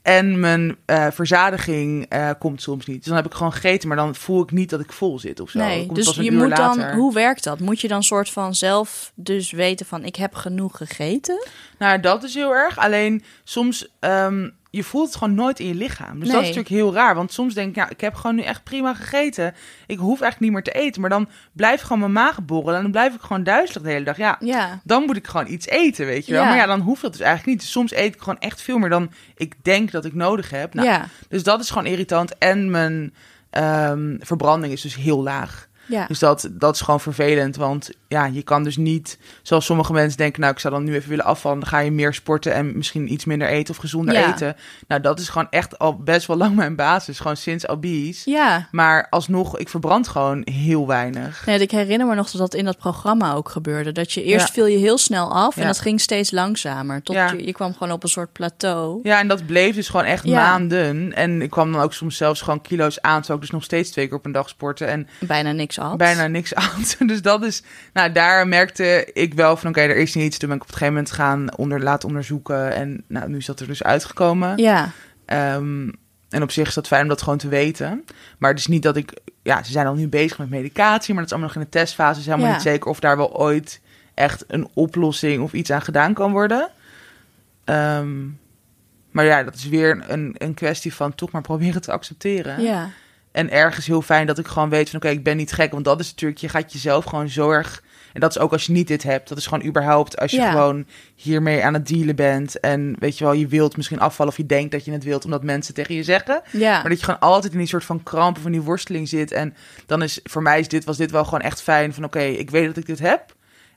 En mijn eh, verzadiging eh, komt soms niet. Dus dan heb ik gewoon gegeten, maar dan voel ik niet dat ik vol zit of zo. Nee, Komt dus je moet dan, hoe werkt dat? Moet je dan soort van zelf dus weten van ik heb genoeg gegeten? Nou, dat is heel erg. Alleen soms, ehm, je voelt het gewoon nooit in je lichaam. Dus dat is natuurlijk heel raar. Want soms denk ik, ja, ik heb gewoon nu echt prima gegeten. Ik hoef eigenlijk niet meer te eten. Maar dan blijft gewoon mijn maag borrelen. En dan blijf ik gewoon duizelig de hele dag. Ja, Ja, dan moet ik gewoon iets eten, weet je wel. Ja. Maar ja, dan hoeft dat dus eigenlijk niet. Dus soms eet ik gewoon echt veel meer dan ik denk dat ik nodig heb. Nou, ja, Dus dat is gewoon irritant. En mijn ehm, verbranding is dus heel laag. Ja. Dus dat, dat is gewoon vervelend. Want ja, je kan dus niet, zoals sommige mensen denken, nou, ik zou dan nu even willen afvallen. Dan ga je meer sporten en misschien iets minder eten of gezonder Ja. eten. Nou, dat is gewoon echt al best wel lang mijn basis. Gewoon sinds obese. Ja, Maar alsnog, ik verbrand gewoon heel weinig. nee, ik herinner me nog dat dat in dat programma ook gebeurde. Dat je eerst Ja. viel je heel snel af en dat ging steeds langzamer. Tot je, je kwam gewoon op een soort plateau. Ja, en dat bleef dus gewoon echt maanden. En ik kwam dan ook soms zelfs gewoon kilo's aan. Terwijl ik dus nog steeds twee keer op een dag sporten. En Bijna niks at. bijna niks aan. Dus dat is, nou, daar merkte ik wel van, oké, er is niets. Toen ben ik op een gegeven moment gaan onder, laten onderzoeken. En nou, nu is dat er dus uitgekomen. Ja, Ehm, en op zich is dat fijn om dat gewoon te weten. Maar het is niet dat ik, ja, ze zijn al nu bezig met medicatie, maar dat is allemaal nog in de testfase. Het is helemaal Ja. niet zeker of daar wel ooit echt een oplossing of iets aan gedaan kan worden. Ehm, maar ja, dat is weer een, een kwestie van toch maar proberen te accepteren. ja, En ergens heel fijn dat ik gewoon weet van oké, ik ben niet gek. Want dat is natuurlijk, je gaat jezelf gewoon zo erg... En dat is ook als je niet dit hebt. Dat is gewoon überhaupt als je Ja. gewoon hiermee aan het dealen bent. En weet je wel, je wilt misschien afvallen of je denkt dat je het wilt omdat mensen tegen je zeggen. ja. Maar dat je gewoon altijd in die soort van kramp of in die worsteling zit. En dan is voor mij is dit, was dit wel gewoon echt fijn van oké, ik weet dat ik dit heb.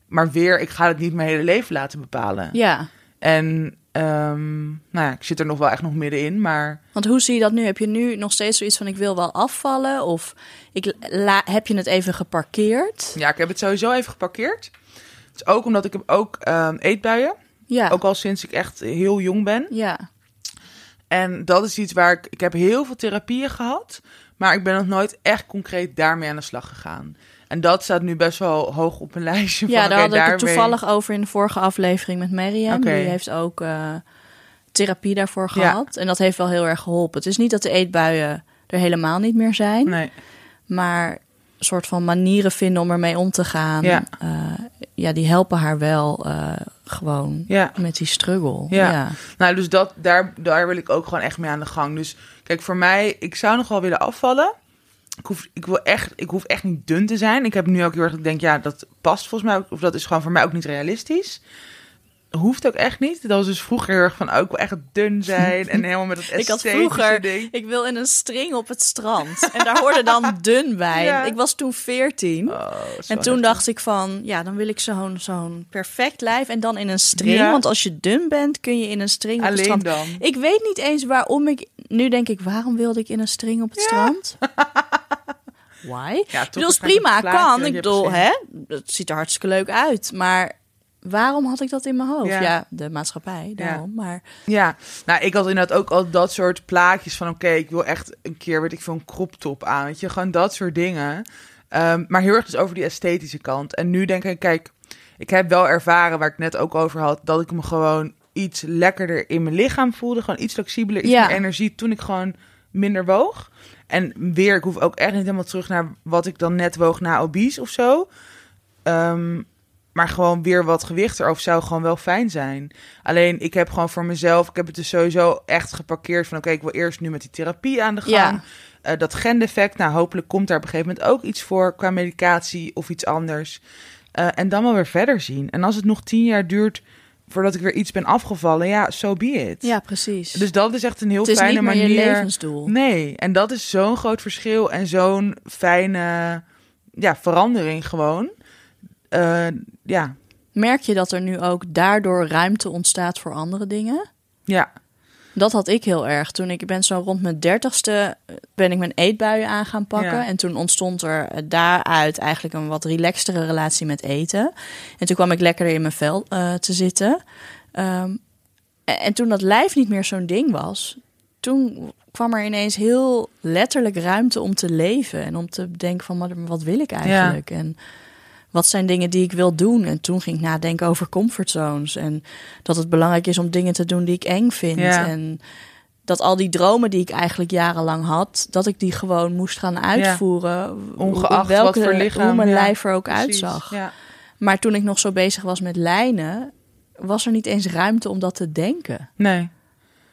Maar weer, ik ga het niet mijn hele leven laten bepalen. Ja, En ehm, nou ja, ik zit er nog wel echt nog middenin, maar Want hoe zie je dat nu? Heb je nu nog steeds zoiets van ik wil wel afvallen? Of ik la, heb je het even geparkeerd? ja, ik heb het sowieso even geparkeerd. Het is ook omdat ik heb ook ehm, eetbuien, Ja. ook al sinds ik echt heel jong ben. Ja. En dat is iets waar ik, ik heb heel veel therapieën gehad, maar ik ben nog nooit echt concreet daarmee aan de slag gegaan. En dat staat nu best wel hoog op mijn lijstje. Ja, van, daar oké, had ik het toevallig over in de vorige aflevering met. Oké. Die heeft ook eh, therapie daarvoor Ja. gehad. En dat heeft wel heel erg geholpen. Het is niet dat de eetbuien er helemaal niet meer zijn. Nee, Maar een soort van manieren vinden om ermee om te gaan. Ja. eh, ja, die helpen haar wel eh, gewoon ja. met die struggle. Ja. ja. Nou, dus dat, daar, daar wil ik ook gewoon echt mee aan de gang. Dus kijk, voor mij, ik zou nog wel willen afvallen. Ik hoef, ik, wil echt, ik hoef echt niet dun te zijn. Ik heb nu ook heel erg, dat ik denk, ja, dat past volgens mij ook. Of dat is gewoon voor mij ook niet realistisch. Hoeft ook echt niet. Dat was dus vroeger heel erg van, oh, ik wil echt dun zijn. En helemaal met het Ik had vroeger, ding. ik wil in een string op het strand. En daar hoorde dan dun bij. Ja. Ik was toen 14. Oh, zo En toen dacht ik van, ja, dan wil ik zo'n zo'n perfect lijf en dan in een string. Ja. Want als je dun bent, kun je in een string op het Alleen strand. dan. Ik weet niet eens waarom ik... Nu denk ik, waarom wilde ik in een string op het strand? Why? Ja, ik bedoel, is prima, kan. Ik bedoel, hè, het ziet er hartstikke leuk uit. Maar waarom had ik dat in mijn hoofd? Ja. Ja, de maatschappij, daarom. Maar Ja, nou, ik had inderdaad ook al dat soort plaatjes van... oké, ik wil echt een keer, weet ik veel, een crop top aan. Weet je, gewoon dat soort dingen. Ehm, maar heel erg dus over die esthetische kant. En nu denk ik, kijk, ik heb wel ervaren... waar ik net ook over had... dat ik me gewoon iets lekkerder in mijn lichaam voelde. Gewoon iets flexibeler, iets Ja. meer energie... toen ik gewoon minder woog. En weer, ik hoef ook echt niet helemaal terug naar... wat ik dan net woog na obese of zo... Ehm, maar gewoon weer wat gewicht erover zou gewoon wel fijn zijn. Alleen ik heb gewoon voor mezelf, ik heb het dus sowieso echt geparkeerd van oké, ik wil eerst nu met die therapie aan de gang. Ja. Eh, dat gendefect, nou hopelijk komt daar op een gegeven moment ook iets voor qua medicatie of iets anders. Eh, en dan wel weer verder zien. En als het nog tien jaar duurt voordat ik weer iets ben afgevallen, ja, so be it. ja, precies. Dus dat is echt een heel het is fijne niet manier. je levensdoel. Nee, en dat is zo'n groot verschil en zo'n fijne ja, verandering gewoon. Eh, ja, Merk je dat er nu ook daardoor ruimte ontstaat voor andere dingen? ja, Dat had ik heel erg. Toen ik ben zo rond mijn dertigste eh, ben ik mijn eetbuien aan gaan pakken. Ja. En toen ontstond er eh, daaruit eigenlijk een wat relaxtere relatie met eten. En toen kwam ik lekkerder in mijn vel eh, te zitten. Ehm, en, en toen dat lijf niet meer zo'n ding was, toen kwam er ineens heel letterlijk ruimte om te leven. En om te denken van, wat wil ik eigenlijk? En wat zijn dingen die ik wil doen? En toen ging ik nadenken over comfortzones. En dat het belangrijk is om dingen te doen die ik eng vind. Ja. En dat al die dromen die ik eigenlijk jarenlang had, dat ik die gewoon moest gaan uitvoeren. Ongeacht welke, wat voor lichaam, Hoe mijn ja, lijf er ook precies. uitzag. Maar toen ik nog zo bezig was met lijnen, was er niet eens ruimte om dat te denken. Nee.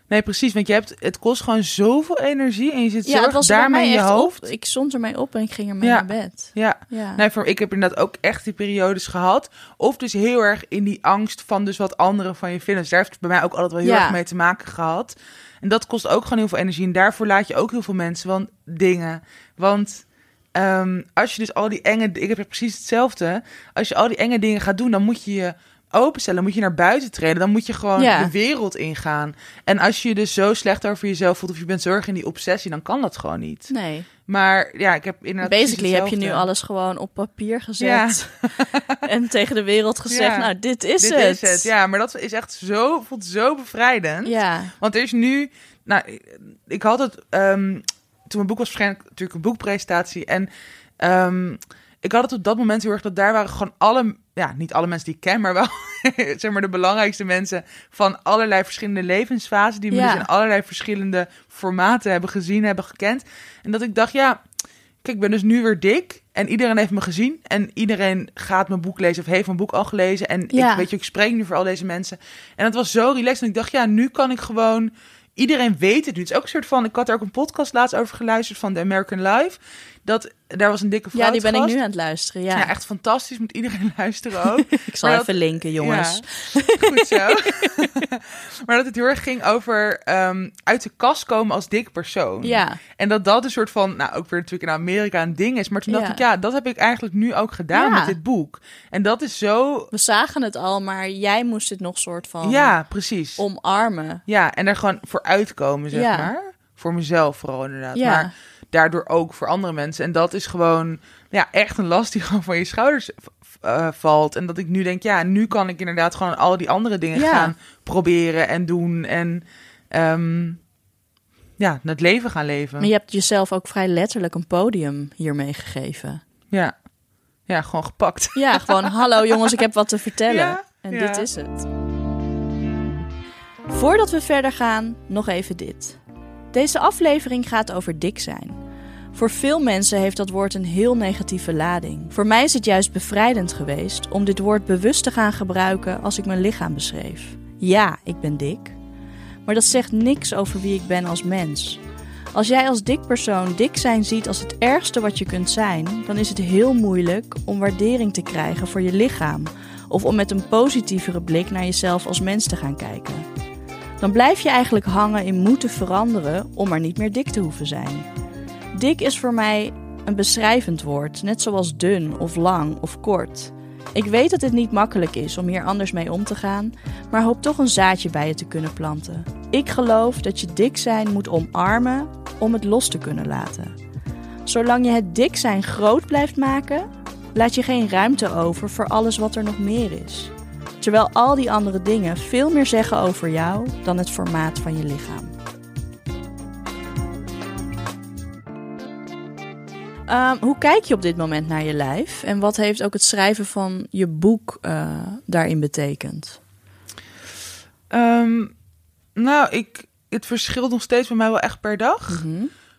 Nee, precies. Want je hebt, het kost gewoon zoveel energie en je zit zo Ja, bij daarmee in je hoofd. op. Ik stond ermee op en ik ging ermee Ja. naar bed. Ja. Ja. Nee, voor, ik heb inderdaad ook echt die periodes gehad. Of dus heel erg in die angst van dus wat anderen van je vinden. Dus daar heeft het bij mij ook altijd wel heel Ja. erg mee te maken gehad. En dat kost ook gewoon heel veel energie. En daarvoor laat je ook heel veel mensen van dingen. Want ehm, als je dus al die enge... Ik heb precies hetzelfde. Als je al die enge dingen gaat doen, dan moet je je openstellen. Moet je naar buiten treden. Dan moet je gewoon Ja. de wereld ingaan. En als je je dus zo slecht over jezelf voelt... of je bent zo erg in die obsessie, dan kan dat gewoon niet. Nee. Maar ja, ik heb inderdaad Basically heb je nu alles gewoon op papier gezet. en tegen de wereld gezegd, Ja. nou, dit is Dit het. is het. Ja, maar dat is echt zo, voelt zo bevrijdend. Ja. Want er is nu, nou, ik had het, ehm, toen mijn boek was verschenen, natuurlijk een boekpresentatie. En ehm, ik had het op dat moment heel erg, dat daar waren gewoon alle, ja, niet alle mensen die ik ken, maar wel, zeg maar, de belangrijkste mensen van allerlei verschillende levensfasen, die me Ja. dus in allerlei verschillende formaten hebben gezien, hebben gekend. En dat ik dacht, ja, kijk, ik ben dus nu weer dik en iedereen heeft me gezien en iedereen gaat mijn boek lezen of heeft mijn boek al gelezen. En Ja. ik weet je, ik spreek nu voor al deze mensen. En het was zo relaxed en ik dacht, ja, nu kan ik gewoon... Iedereen weet het nu. Het is ook een soort van... Ik had er ook een podcast laatst over geluisterd van The American Life. Dat, daar was een dikke fout Ja, die ben ik nu aan het luisteren. Ja, Ja. echt fantastisch. Moet iedereen luisteren ook. ik zal Maar dat- even linken, jongens. Ja, goed zo. maar dat het heel erg ging over ehm, uit de kast komen als dik persoon. Ja, En dat dat een soort van, nou ook weer natuurlijk in Amerika een ding is. Maar toen dacht Ja. ik, ja, dat heb ik eigenlijk nu ook gedaan met dit boek. En dat is zo, we zagen het al, maar jij moest het nog soort van ja, precies. omarmen. Ja, en er gewoon voor uitkomen, zeg maar. Voor mezelf vooral inderdaad. Ja. Maar daardoor ook voor andere mensen. En dat is gewoon ja, echt een last die gewoon van je schouders v- eh, valt. En dat ik nu denk, ja, nu kan ik inderdaad gewoon al die andere dingen Ja. gaan proberen en doen. En ehm, ja, het leven gaan leven. Maar je hebt jezelf ook vrij letterlijk een podium hiermee gegeven. Ja. ja, gewoon gepakt. Ja, gewoon hallo jongens, ik heb wat te vertellen. Ja, en ja. dit is het. Voordat we verder gaan, nog even dit. Deze aflevering gaat over dik zijn. Voor veel mensen heeft dat woord een heel negatieve lading. Voor mij is het juist bevrijdend geweest om dit woord bewust te gaan gebruiken als ik mijn lichaam beschreef. Ja, ik ben dik. Maar dat zegt niks over wie ik ben als mens. Als jij als dik persoon dik zijn ziet als het ergste wat je kunt zijn, dan is het heel moeilijk om waardering te krijgen voor je lichaam of om met een positievere blik naar jezelf als mens te gaan kijken. Dan blijf je eigenlijk hangen in moeten veranderen om maar niet meer dik te hoeven zijn. Dik is voor mij een beschrijvend woord, net zoals dun of lang of kort. Ik weet dat het niet makkelijk is om hier anders mee om te gaan, maar hoop toch een zaadje bij je te kunnen planten. Ik geloof dat je dik zijn moet omarmen om het los te kunnen laten. Zolang je het dik zijn groot blijft maken, laat je geen ruimte over voor alles wat er nog meer is. Terwijl al die andere dingen veel meer zeggen over jou dan het formaat van je lichaam. Ehm, hoe kijk je op dit moment naar je lijf? En wat heeft ook het schrijven van je boek eh, daarin betekend? Ehm, nou, ik, het verschilt nog steeds bij mij wel echt per dag.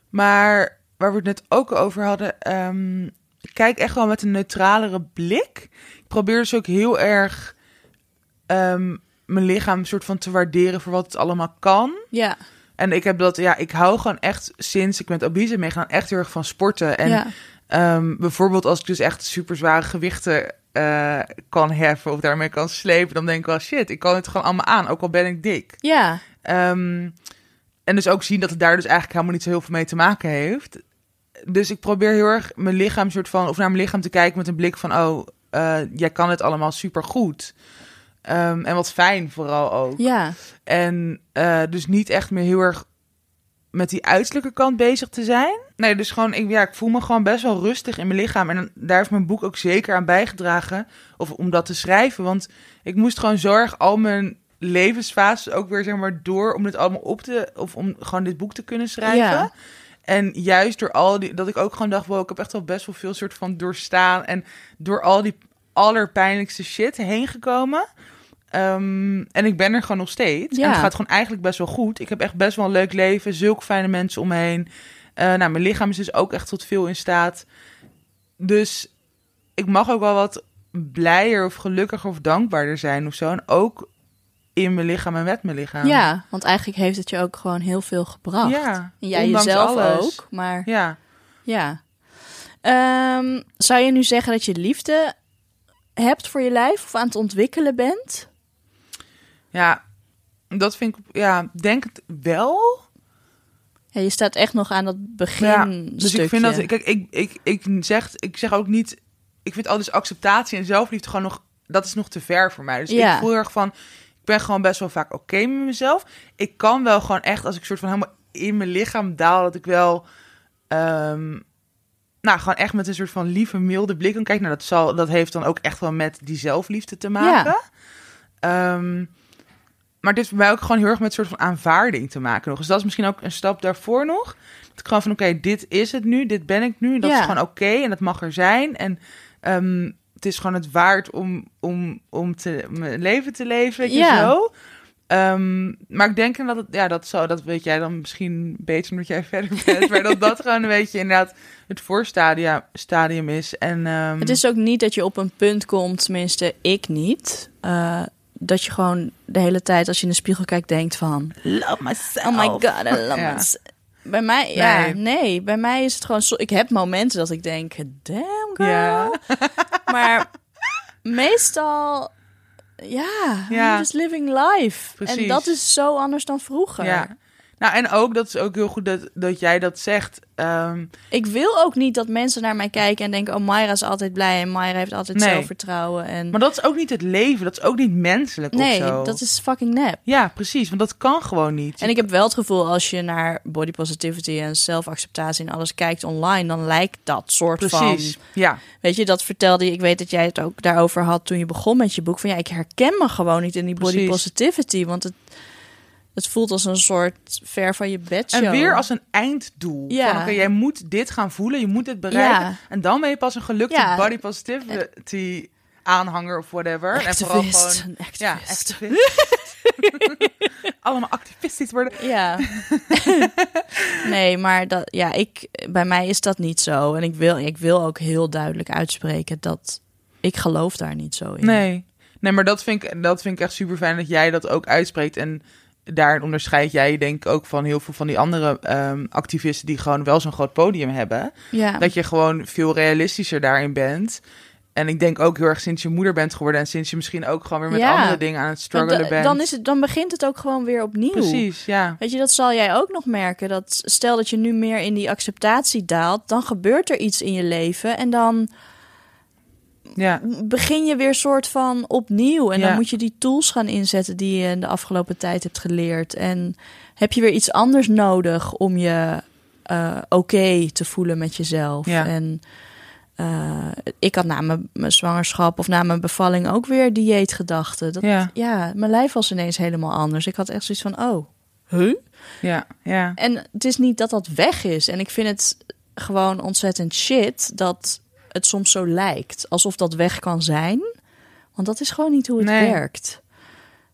Maar waar we het net ook over hadden, ehm, ik kijk echt wel met een neutralere blik. Ik probeer dus ook heel erg ehm, mijn lichaam soort van te waarderen voor wat het allemaal kan. Ja, En ik heb dat, ja, ik hou gewoon echt sinds ik met obese meegaan echt heel erg van sporten. En ja, Ehm, bijvoorbeeld als ik dus echt super zware gewichten eh, kan heffen of daarmee kan slepen, dan denk ik wel shit, ik kan het gewoon allemaal aan, ook al ben ik dik. ja, Ehm, en dus ook zien dat het daar dus eigenlijk helemaal niet zo heel veel mee te maken heeft. Dus ik probeer heel erg mijn lichaam soort van, of naar mijn lichaam te kijken met een blik van, oh, eh, jij kan het allemaal super goed. En wat fijn vooral ook. ja, En eh, dus niet echt meer heel erg met die uiterlijke kant bezig te zijn. Nee, dus gewoon, ik, ja, ik voel me gewoon best wel rustig in mijn lichaam. En daar heeft mijn boek ook zeker aan bijgedragen. Of om dat te schrijven. Want ik moest gewoon zorg al mijn levensfases ook weer, zeg maar, door om dit allemaal op te... Of om gewoon dit boek te kunnen schrijven. Ja. En juist door al die... Dat ik ook gewoon dacht, wow, ik heb echt wel best wel veel soort van doorstaan. En door al die allerpijnlijkste shit heen gekomen. Ehm, en ik ben er gewoon nog steeds. Ja. En het gaat gewoon eigenlijk best wel goed. Ik heb echt best wel een leuk leven. Zulke fijne mensen om me heen. Eh, nou, mijn lichaam is dus ook echt tot veel in staat. Dus ik mag ook wel wat blijer of gelukkiger of dankbaarder zijn of zo. En ook in mijn lichaam en met mijn lichaam. ja, want eigenlijk heeft het je ook gewoon heel veel gebracht. Ja, En jij ondanks jezelf alles. ook, maar Ja. ja. Ehm, zou je nu zeggen dat je liefde hebt voor je lijf of aan het ontwikkelen bent? Ja, dat vind ik, ja, denk het wel. Ja, je staat echt nog aan dat begin. Ja, dus ik vind dat, kijk, ik, ik, ik, zeg, ik zeg ook niet, ik vind al dus acceptatie en zelfliefde gewoon nog, dat is nog te ver voor mij. Dus Ja. ik voel erg van, ik ben gewoon best wel vaak oké met mezelf. Ik kan wel gewoon echt, als ik soort van helemaal in mijn lichaam daal, dat ik wel, ehm, nou, gewoon echt met een soort van lieve, milde blik kan kijken. Nou, dat, zal, dat heeft dan ook echt wel met die zelfliefde te maken. Ehm, maar dit is bij mij ook gewoon heel erg met een soort van aanvaarding te maken nog. Dus dat is misschien ook een stap daarvoor nog. Dat ik gewoon van, oké, dit is het nu, dit ben ik nu. Dat Ja. is gewoon oké en dat mag er zijn. En ehm, het is gewoon het waard om, om, om te, mijn leven te leven, weet je Ja. zo. Ehm, maar ik denk dat het, ja, dat zo, dat weet jij dan misschien beter omdat jij verder bent. maar dat dat gewoon een beetje inderdaad het voorstadium stadium is. En, ehm, Het is ook niet dat je op een punt komt, tenminste ik niet, eh, dat je gewoon de hele tijd als je in de spiegel kijkt denkt van... love myself. Oh my god, I love Ja. myself. Bij mij, ja, Nee. nee. Bij mij is het gewoon zo. Ik heb momenten dat ik denk, damn girl. Ja. Maar meestal, ja, Ja. I'm just living life. En Precies. dat is zo anders dan vroeger. Ja. Nou, en ook, dat is ook heel goed dat, dat jij dat zegt. Ehm, Ik wil ook niet dat mensen naar mij kijken en denken, oh, Mayra is altijd blij en Mayra heeft altijd Nee. zelfvertrouwen. En maar dat is ook niet het leven. Dat is ook niet menselijk nee, of zo. dat is fucking nep. Ja, precies. Want dat kan gewoon niet. En ik heb wel het gevoel, als je naar body positivity en zelfacceptatie en alles kijkt online, dan lijkt dat soort van Precies. Ja. Weet je, dat vertelde je. Ik weet dat jij het ook daarover had toen je begon met je boek. Van ja, ik herken me gewoon niet in die body Precies. positivity. Want het, het voelt als een soort ver van je bedshow. En weer als een einddoel. Ja. Van, oké, jij moet dit gaan voelen, je moet dit bereiken. Ja. En dan ben je pas een gelukte Ja. body positivity aanhanger of whatever. En vooral Activist, gewoon... een Ja, activist. activist. Allemaal activistisch worden. Ja. nee, maar dat, ja, ik, bij mij is dat niet zo. En ik wil, ik wil ook heel duidelijk uitspreken dat ik geloof daar niet zo in. Nee. Nee, maar dat vind ik, dat vind ik echt super fijn dat jij dat ook uitspreekt. En daar onderscheid jij denk ik ook van heel veel van die andere ehm, activisten die gewoon wel zo'n groot podium hebben. Ja. Dat je gewoon veel realistischer daarin bent. En ik denk ook heel erg sinds je moeder bent geworden en sinds je misschien ook gewoon weer met Ja. andere dingen aan het Want struggelen bent. dan, is het, dan begint het ook gewoon weer opnieuw. Precies, ja. Weet je, dat zal jij ook nog merken. Dat stel dat je nu meer in die acceptatie daalt, dan gebeurt er iets in je leven en dan Ja, begin je weer soort van opnieuw. En dan moet je die tools gaan inzetten die je in de afgelopen tijd hebt geleerd. En heb je weer iets anders nodig om je eh, oké te voelen met jezelf. Ja. En eh, ik had na mijn, mijn zwangerschap of na mijn bevalling ook weer dieetgedachten. Dat, Ja. ja, mijn lijf was ineens helemaal anders. Ik had echt zoiets van, oh, huh? ja, ja. En het is niet dat dat weg is. En ik vind het gewoon ontzettend shit dat het soms zo lijkt. Alsof dat weg kan zijn. Want dat is gewoon niet hoe het Nee. werkt.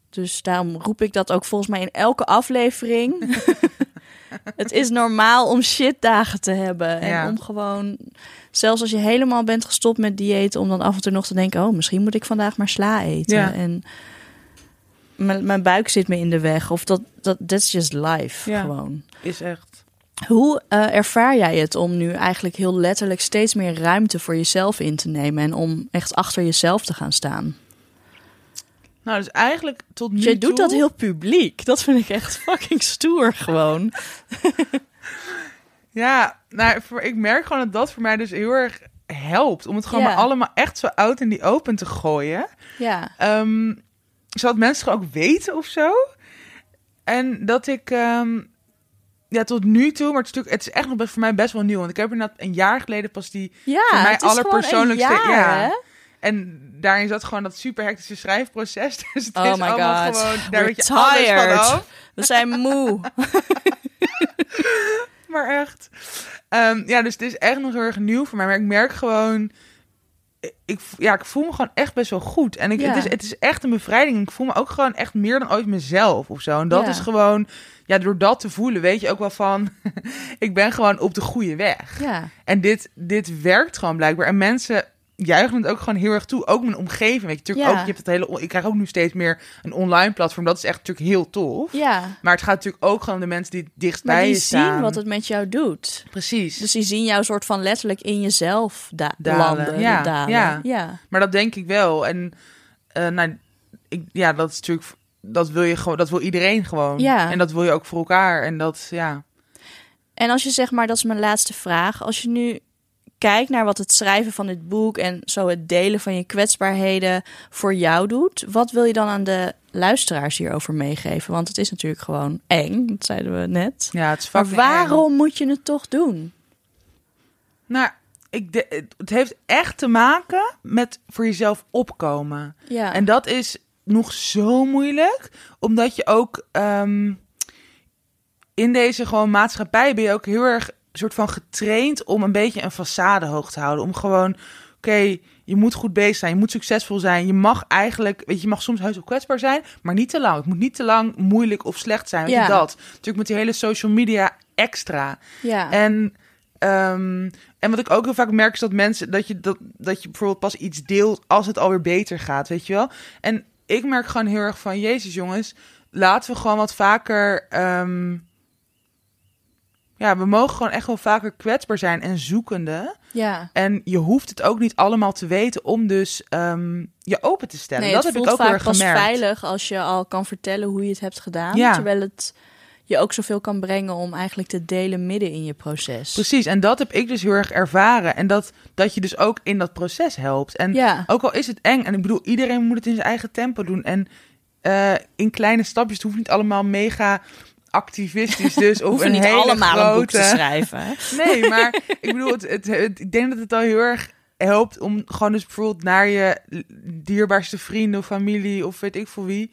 Dus daarom roep ik dat ook volgens mij in elke aflevering. het is normaal om shitdagen te hebben. En Ja. om gewoon, zelfs als je helemaal bent gestopt met dieet, om dan af en toe nog te denken: oh, misschien moet ik vandaag maar sla eten. Ja. En mijn, mijn buik zit me in de weg. Of dat, dat that's just life. Ja. Gewoon. Is echt. Hoe eh, ervaar jij het om nu eigenlijk heel letterlijk steeds meer ruimte voor jezelf in te nemen en om echt achter jezelf te gaan staan? Nou, dus eigenlijk tot nu jij doet dat heel publiek. Dat vind ik echt fucking stoer gewoon. Ja, nou, ik merk gewoon dat dat voor mij dus heel erg helpt. Om het gewoon maar allemaal echt zo oud in die open te gooien. Ja. Ehm, zodat mensen gewoon ook weten of zo. En dat ik, ehm, ja, tot nu toe, maar het is, natuurlijk, het is echt nog best, voor mij best wel nieuw. Want ik heb inderdaad een jaar geleden pas die. Ja, Voor mij allerpersoonlijkste- jaar, ja. hè? En daarin zat gewoon dat super hectische schrijfproces. Dus het Oh is my allemaal God. gewoon, daar We're alles tired. We zijn moe. Maar echt. Ehm, ja, dus het is echt nog heel erg nieuw voor mij. Maar ik merk gewoon... Ik, ja, ik voel me gewoon echt best wel goed. En ik, Ja. het, is, het is echt een bevrijding. Ik voel me ook gewoon echt meer dan ooit mezelf of zo. En dat Ja. is gewoon... Ja, door dat te voelen weet je ook wel van... ik ben gewoon op de goede weg. Ja. En dit, dit werkt gewoon blijkbaar. En mensen juichen het ook gewoon heel erg toe. Ook mijn omgeving. Weet je, natuurlijk Ja. ook, je hebt het hele, ik krijg ook nu steeds meer een online platform. Dat is echt natuurlijk heel tof. ja. Maar het gaat natuurlijk ook gewoon om de mensen die dichtst Maar bij die je staan. zien wat het met jou doet. Precies. Dus die zien jou soort van letterlijk in jezelf da- Dalen. landen. Ja, dalen. ja. ja. Maar dat denk ik wel. En eh, nou, ik, ja, dat is natuurlijk, dat wil je gewoon, dat wil iedereen gewoon. Ja. En dat wil je ook voor elkaar. En dat, ja. En als je zeg maar, dat is mijn laatste vraag. Als je nu kijkt naar wat het schrijven van dit boek en zo het delen van je kwetsbaarheden voor jou doet, wat wil je dan aan de luisteraars hierover meegeven? Want het is natuurlijk gewoon eng, dat zeiden we net. Ja, het is Maar eng. waarom moet je het toch doen? Nou, ik de, het- het heeft echt te maken met voor jezelf opkomen. Ja. En dat is nog zo moeilijk, omdat je ook ehm, in deze gewoon maatschappij ben je ook heel erg soort van getraind om een beetje een façade hoog te houden. Om gewoon, oké, je moet goed bezig zijn, je moet succesvol zijn. Je mag eigenlijk, weet je, je mag soms heus kwetsbaar zijn, maar niet te lang. Het moet niet te lang moeilijk of slecht zijn. Weet Ja. je dat? Natuurlijk met die hele social media extra. ja. En, ehm, en wat ik ook heel vaak merk is dat mensen dat je, dat, dat je bijvoorbeeld pas iets deelt als het alweer beter gaat, weet je wel. En ik merk gewoon heel erg van, Jezus jongens, laten we gewoon wat vaker ehm, ja, we mogen gewoon echt wel vaker kwetsbaar zijn en zoekende. Ja. En je hoeft het ook niet allemaal te weten om dus ehm, je open te stellen. Nee, dat het heb ik ook pas gemerkt. veilig als je al kan vertellen hoe je het hebt gedaan. Ja. Terwijl het je ook zoveel kan brengen om eigenlijk te delen midden in je proces. Precies, en dat heb ik dus heel erg ervaren. En dat, dat je dus ook in dat proces helpt. En Ja. ook al is het eng, en ik bedoel, iedereen moet het in zijn eigen tempo doen. En eh, in kleine stapjes, het hoeft niet allemaal mega activistisch dus. Of een niet hele allemaal grote... een boek te schrijven. hè? Nee, maar ik bedoel, het, het, het- ik denk dat het al heel erg helpt om gewoon dus bijvoorbeeld naar je dierbaarste vrienden of familie of weet ik voor wie,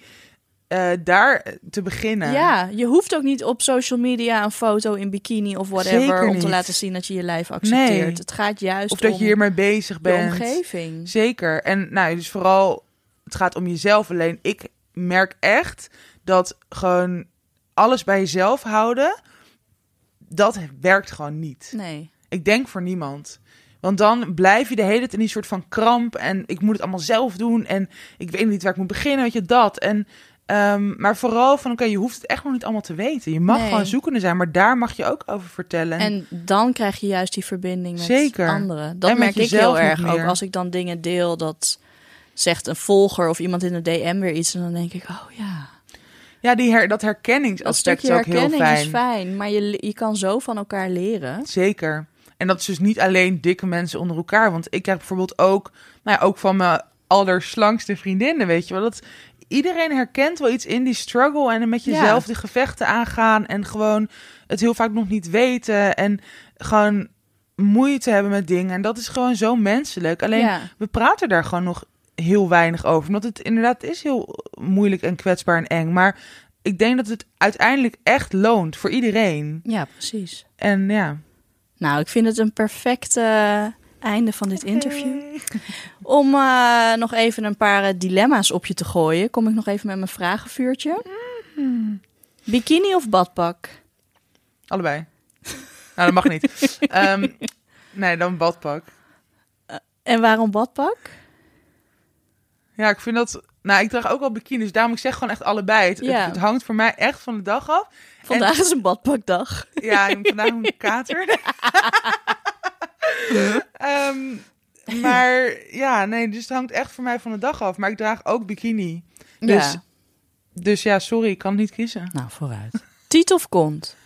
eh, daar te beginnen. Ja, je hoeft ook niet op social media een foto in bikini of whatever om te laten zien dat je je lijf accepteert. Nee. Het gaat juist Of dat om je hiermee bezig de bent. omgeving. Zeker. En nou, dus vooral, het gaat om jezelf. Alleen ik merk echt dat gewoon alles bij jezelf houden, dat werkt gewoon niet. Nee. Ik denk voor niemand. Want dan blijf je de hele tijd in die soort van kramp. En ik moet het allemaal zelf doen. En ik weet niet waar ik moet beginnen. Weet je, dat. En, ehm, maar vooral van, oké, je hoeft het echt nog niet allemaal te weten. Je mag Nee. gewoon zoekende zijn. Maar daar mag je ook over vertellen. En dan krijg je juist die verbinding met Zeker. anderen. Dat En met merk ik heel erg. Ook als ik dan dingen deel, dat zegt een volger of iemand in de DM weer iets. En dan denk ik, oh ja, ja, die her, dat herkenningsaspect is ook heel herkenning fijn. is fijn. Maar je, je kan zo van elkaar leren. Zeker. En dat is dus niet alleen dikke mensen onder elkaar. Want ik heb bijvoorbeeld ook, nou ja, ook van mijn allerslangste vriendinnen, weet je wel. Dat iedereen herkent wel iets in die struggle en met Ja. jezelf de gevechten aangaan. En gewoon het heel vaak nog niet weten. En gewoon moeite hebben met dingen. En dat is gewoon zo menselijk. Alleen Ja. we praten daar gewoon nog heel weinig over. Omdat het inderdaad is heel moeilijk en kwetsbaar en eng. Maar ik denk dat het uiteindelijk echt loont voor iedereen. Ja, precies. En ja. Nou, ik vind het een perfect eh, einde van dit interview. Om eh, nog even een paar eh, dilemma's op je te gooien, kom ik nog even met mijn vragenvuurtje. Bikini of badpak? Allebei. nou, dat mag niet. Ehm, nee, dan badpak. En waarom badpak? Ja, ik vind dat... Nou, ik draag ook al bikini, dus daarom ik zeg gewoon echt allebei. Het, Ja. het, het hangt voor mij echt van de dag af. Vandaag is een badpakdag. Ja, ik heb vandaag een kater. Ehm, maar ja, nee, dus het hangt echt voor mij van de dag af. Maar ik draag ook bikini. Dus ja. Dus ja, sorry, ik kan het niet kiezen. Nou, vooruit. Tiet of kont?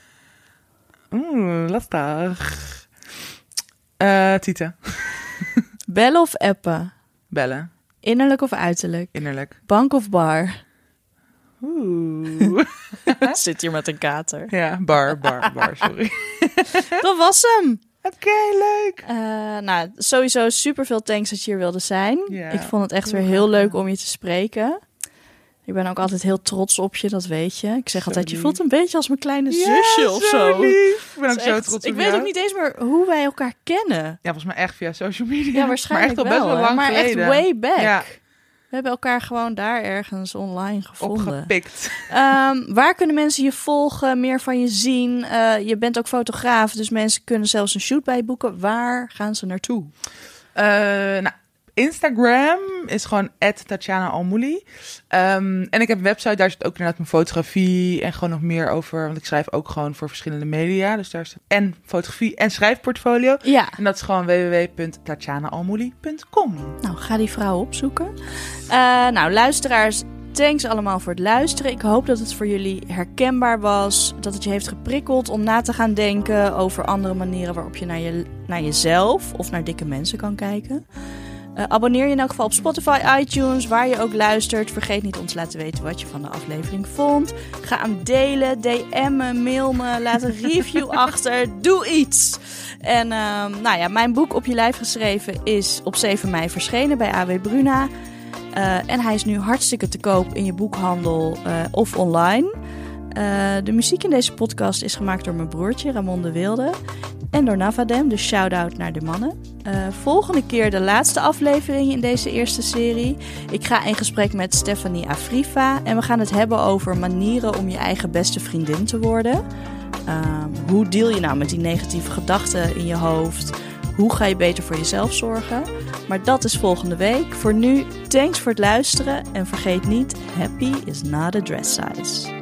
Oeh, lastig. Eh Tita. Bellen of appen? Bellen. Innerlijk of uiterlijk? Innerlijk. Bank of bar? Oeh. Zit hier met een kater. ja, bar, bar, bar, sorry. Dat was hem. Oké, leuk. Eh, nou, sowieso super veel thanks dat je hier wilde zijn. Ik vond het echt weer heel leuk om je te spreken. Ik ben ook altijd heel trots op je, dat weet je. Ik zeg Zo altijd, je voelt een beetje als mijn kleine Ja, zusje of zo. lief. Ik ben ook zo trots ik op weet jou. ook niet eens meer hoe wij elkaar kennen. Ja, volgens mij echt via social media. Ja, waarschijnlijk maar echt al best wel lang Maar geleden. echt way back. Ja. We hebben elkaar gewoon daar ergens online gevonden. Opgepikt. Ehm, waar kunnen mensen je volgen, meer van je zien? Eh, je bent ook fotograaf, dus mensen kunnen zelfs een shoot bij boeken. Waar gaan ze naartoe? Eh, nou, Instagram is gewoon Tatjana Almouli. Ehm, en ik heb een website, daar zit ook inderdaad mijn fotografie en gewoon nog meer over. Want ik schrijf ook gewoon voor verschillende media. Dus daar is en fotografie en schrijfportfolio. Ja, En dat is gewoon www.tatjanaalmoeli.com. nou ga die vrouw opzoeken. Eh, nou, luisteraars, thanks allemaal voor het luisteren. Ik hoop dat het voor jullie herkenbaar was. Dat het je heeft geprikkeld om na te gaan denken over andere manieren waarop je naar, je, naar jezelf of naar dikke mensen kan kijken. Eh, abonneer je in elk geval op Spotify, iTunes, waar je ook luistert. Vergeet niet om te laten weten wat je van de aflevering vond. Ga hem delen, DM'en, mail me, laat een review achter. Doe iets! En ehm, nou ja, mijn boek Op je lijf geschreven is op 7 mei verschenen bij AW Bruna. Eh, en hij is nu hartstikke te koop in je boekhandel eh, of online. De muziek in deze podcast is gemaakt door mijn broertje Ramon de Wilde. En door Navadem, dus shout-out naar de mannen. Eh, volgende keer de laatste aflevering in deze eerste serie. Ik ga in gesprek met Stephanie Afriva. En we gaan het hebben over manieren om je eigen beste vriendin te worden. Ehm, hoe deal je nou met die negatieve gedachten in je hoofd? Hoe ga je beter voor jezelf zorgen? Maar dat is volgende week. Voor nu, thanks voor het luisteren. En vergeet niet, happy is not a dress size.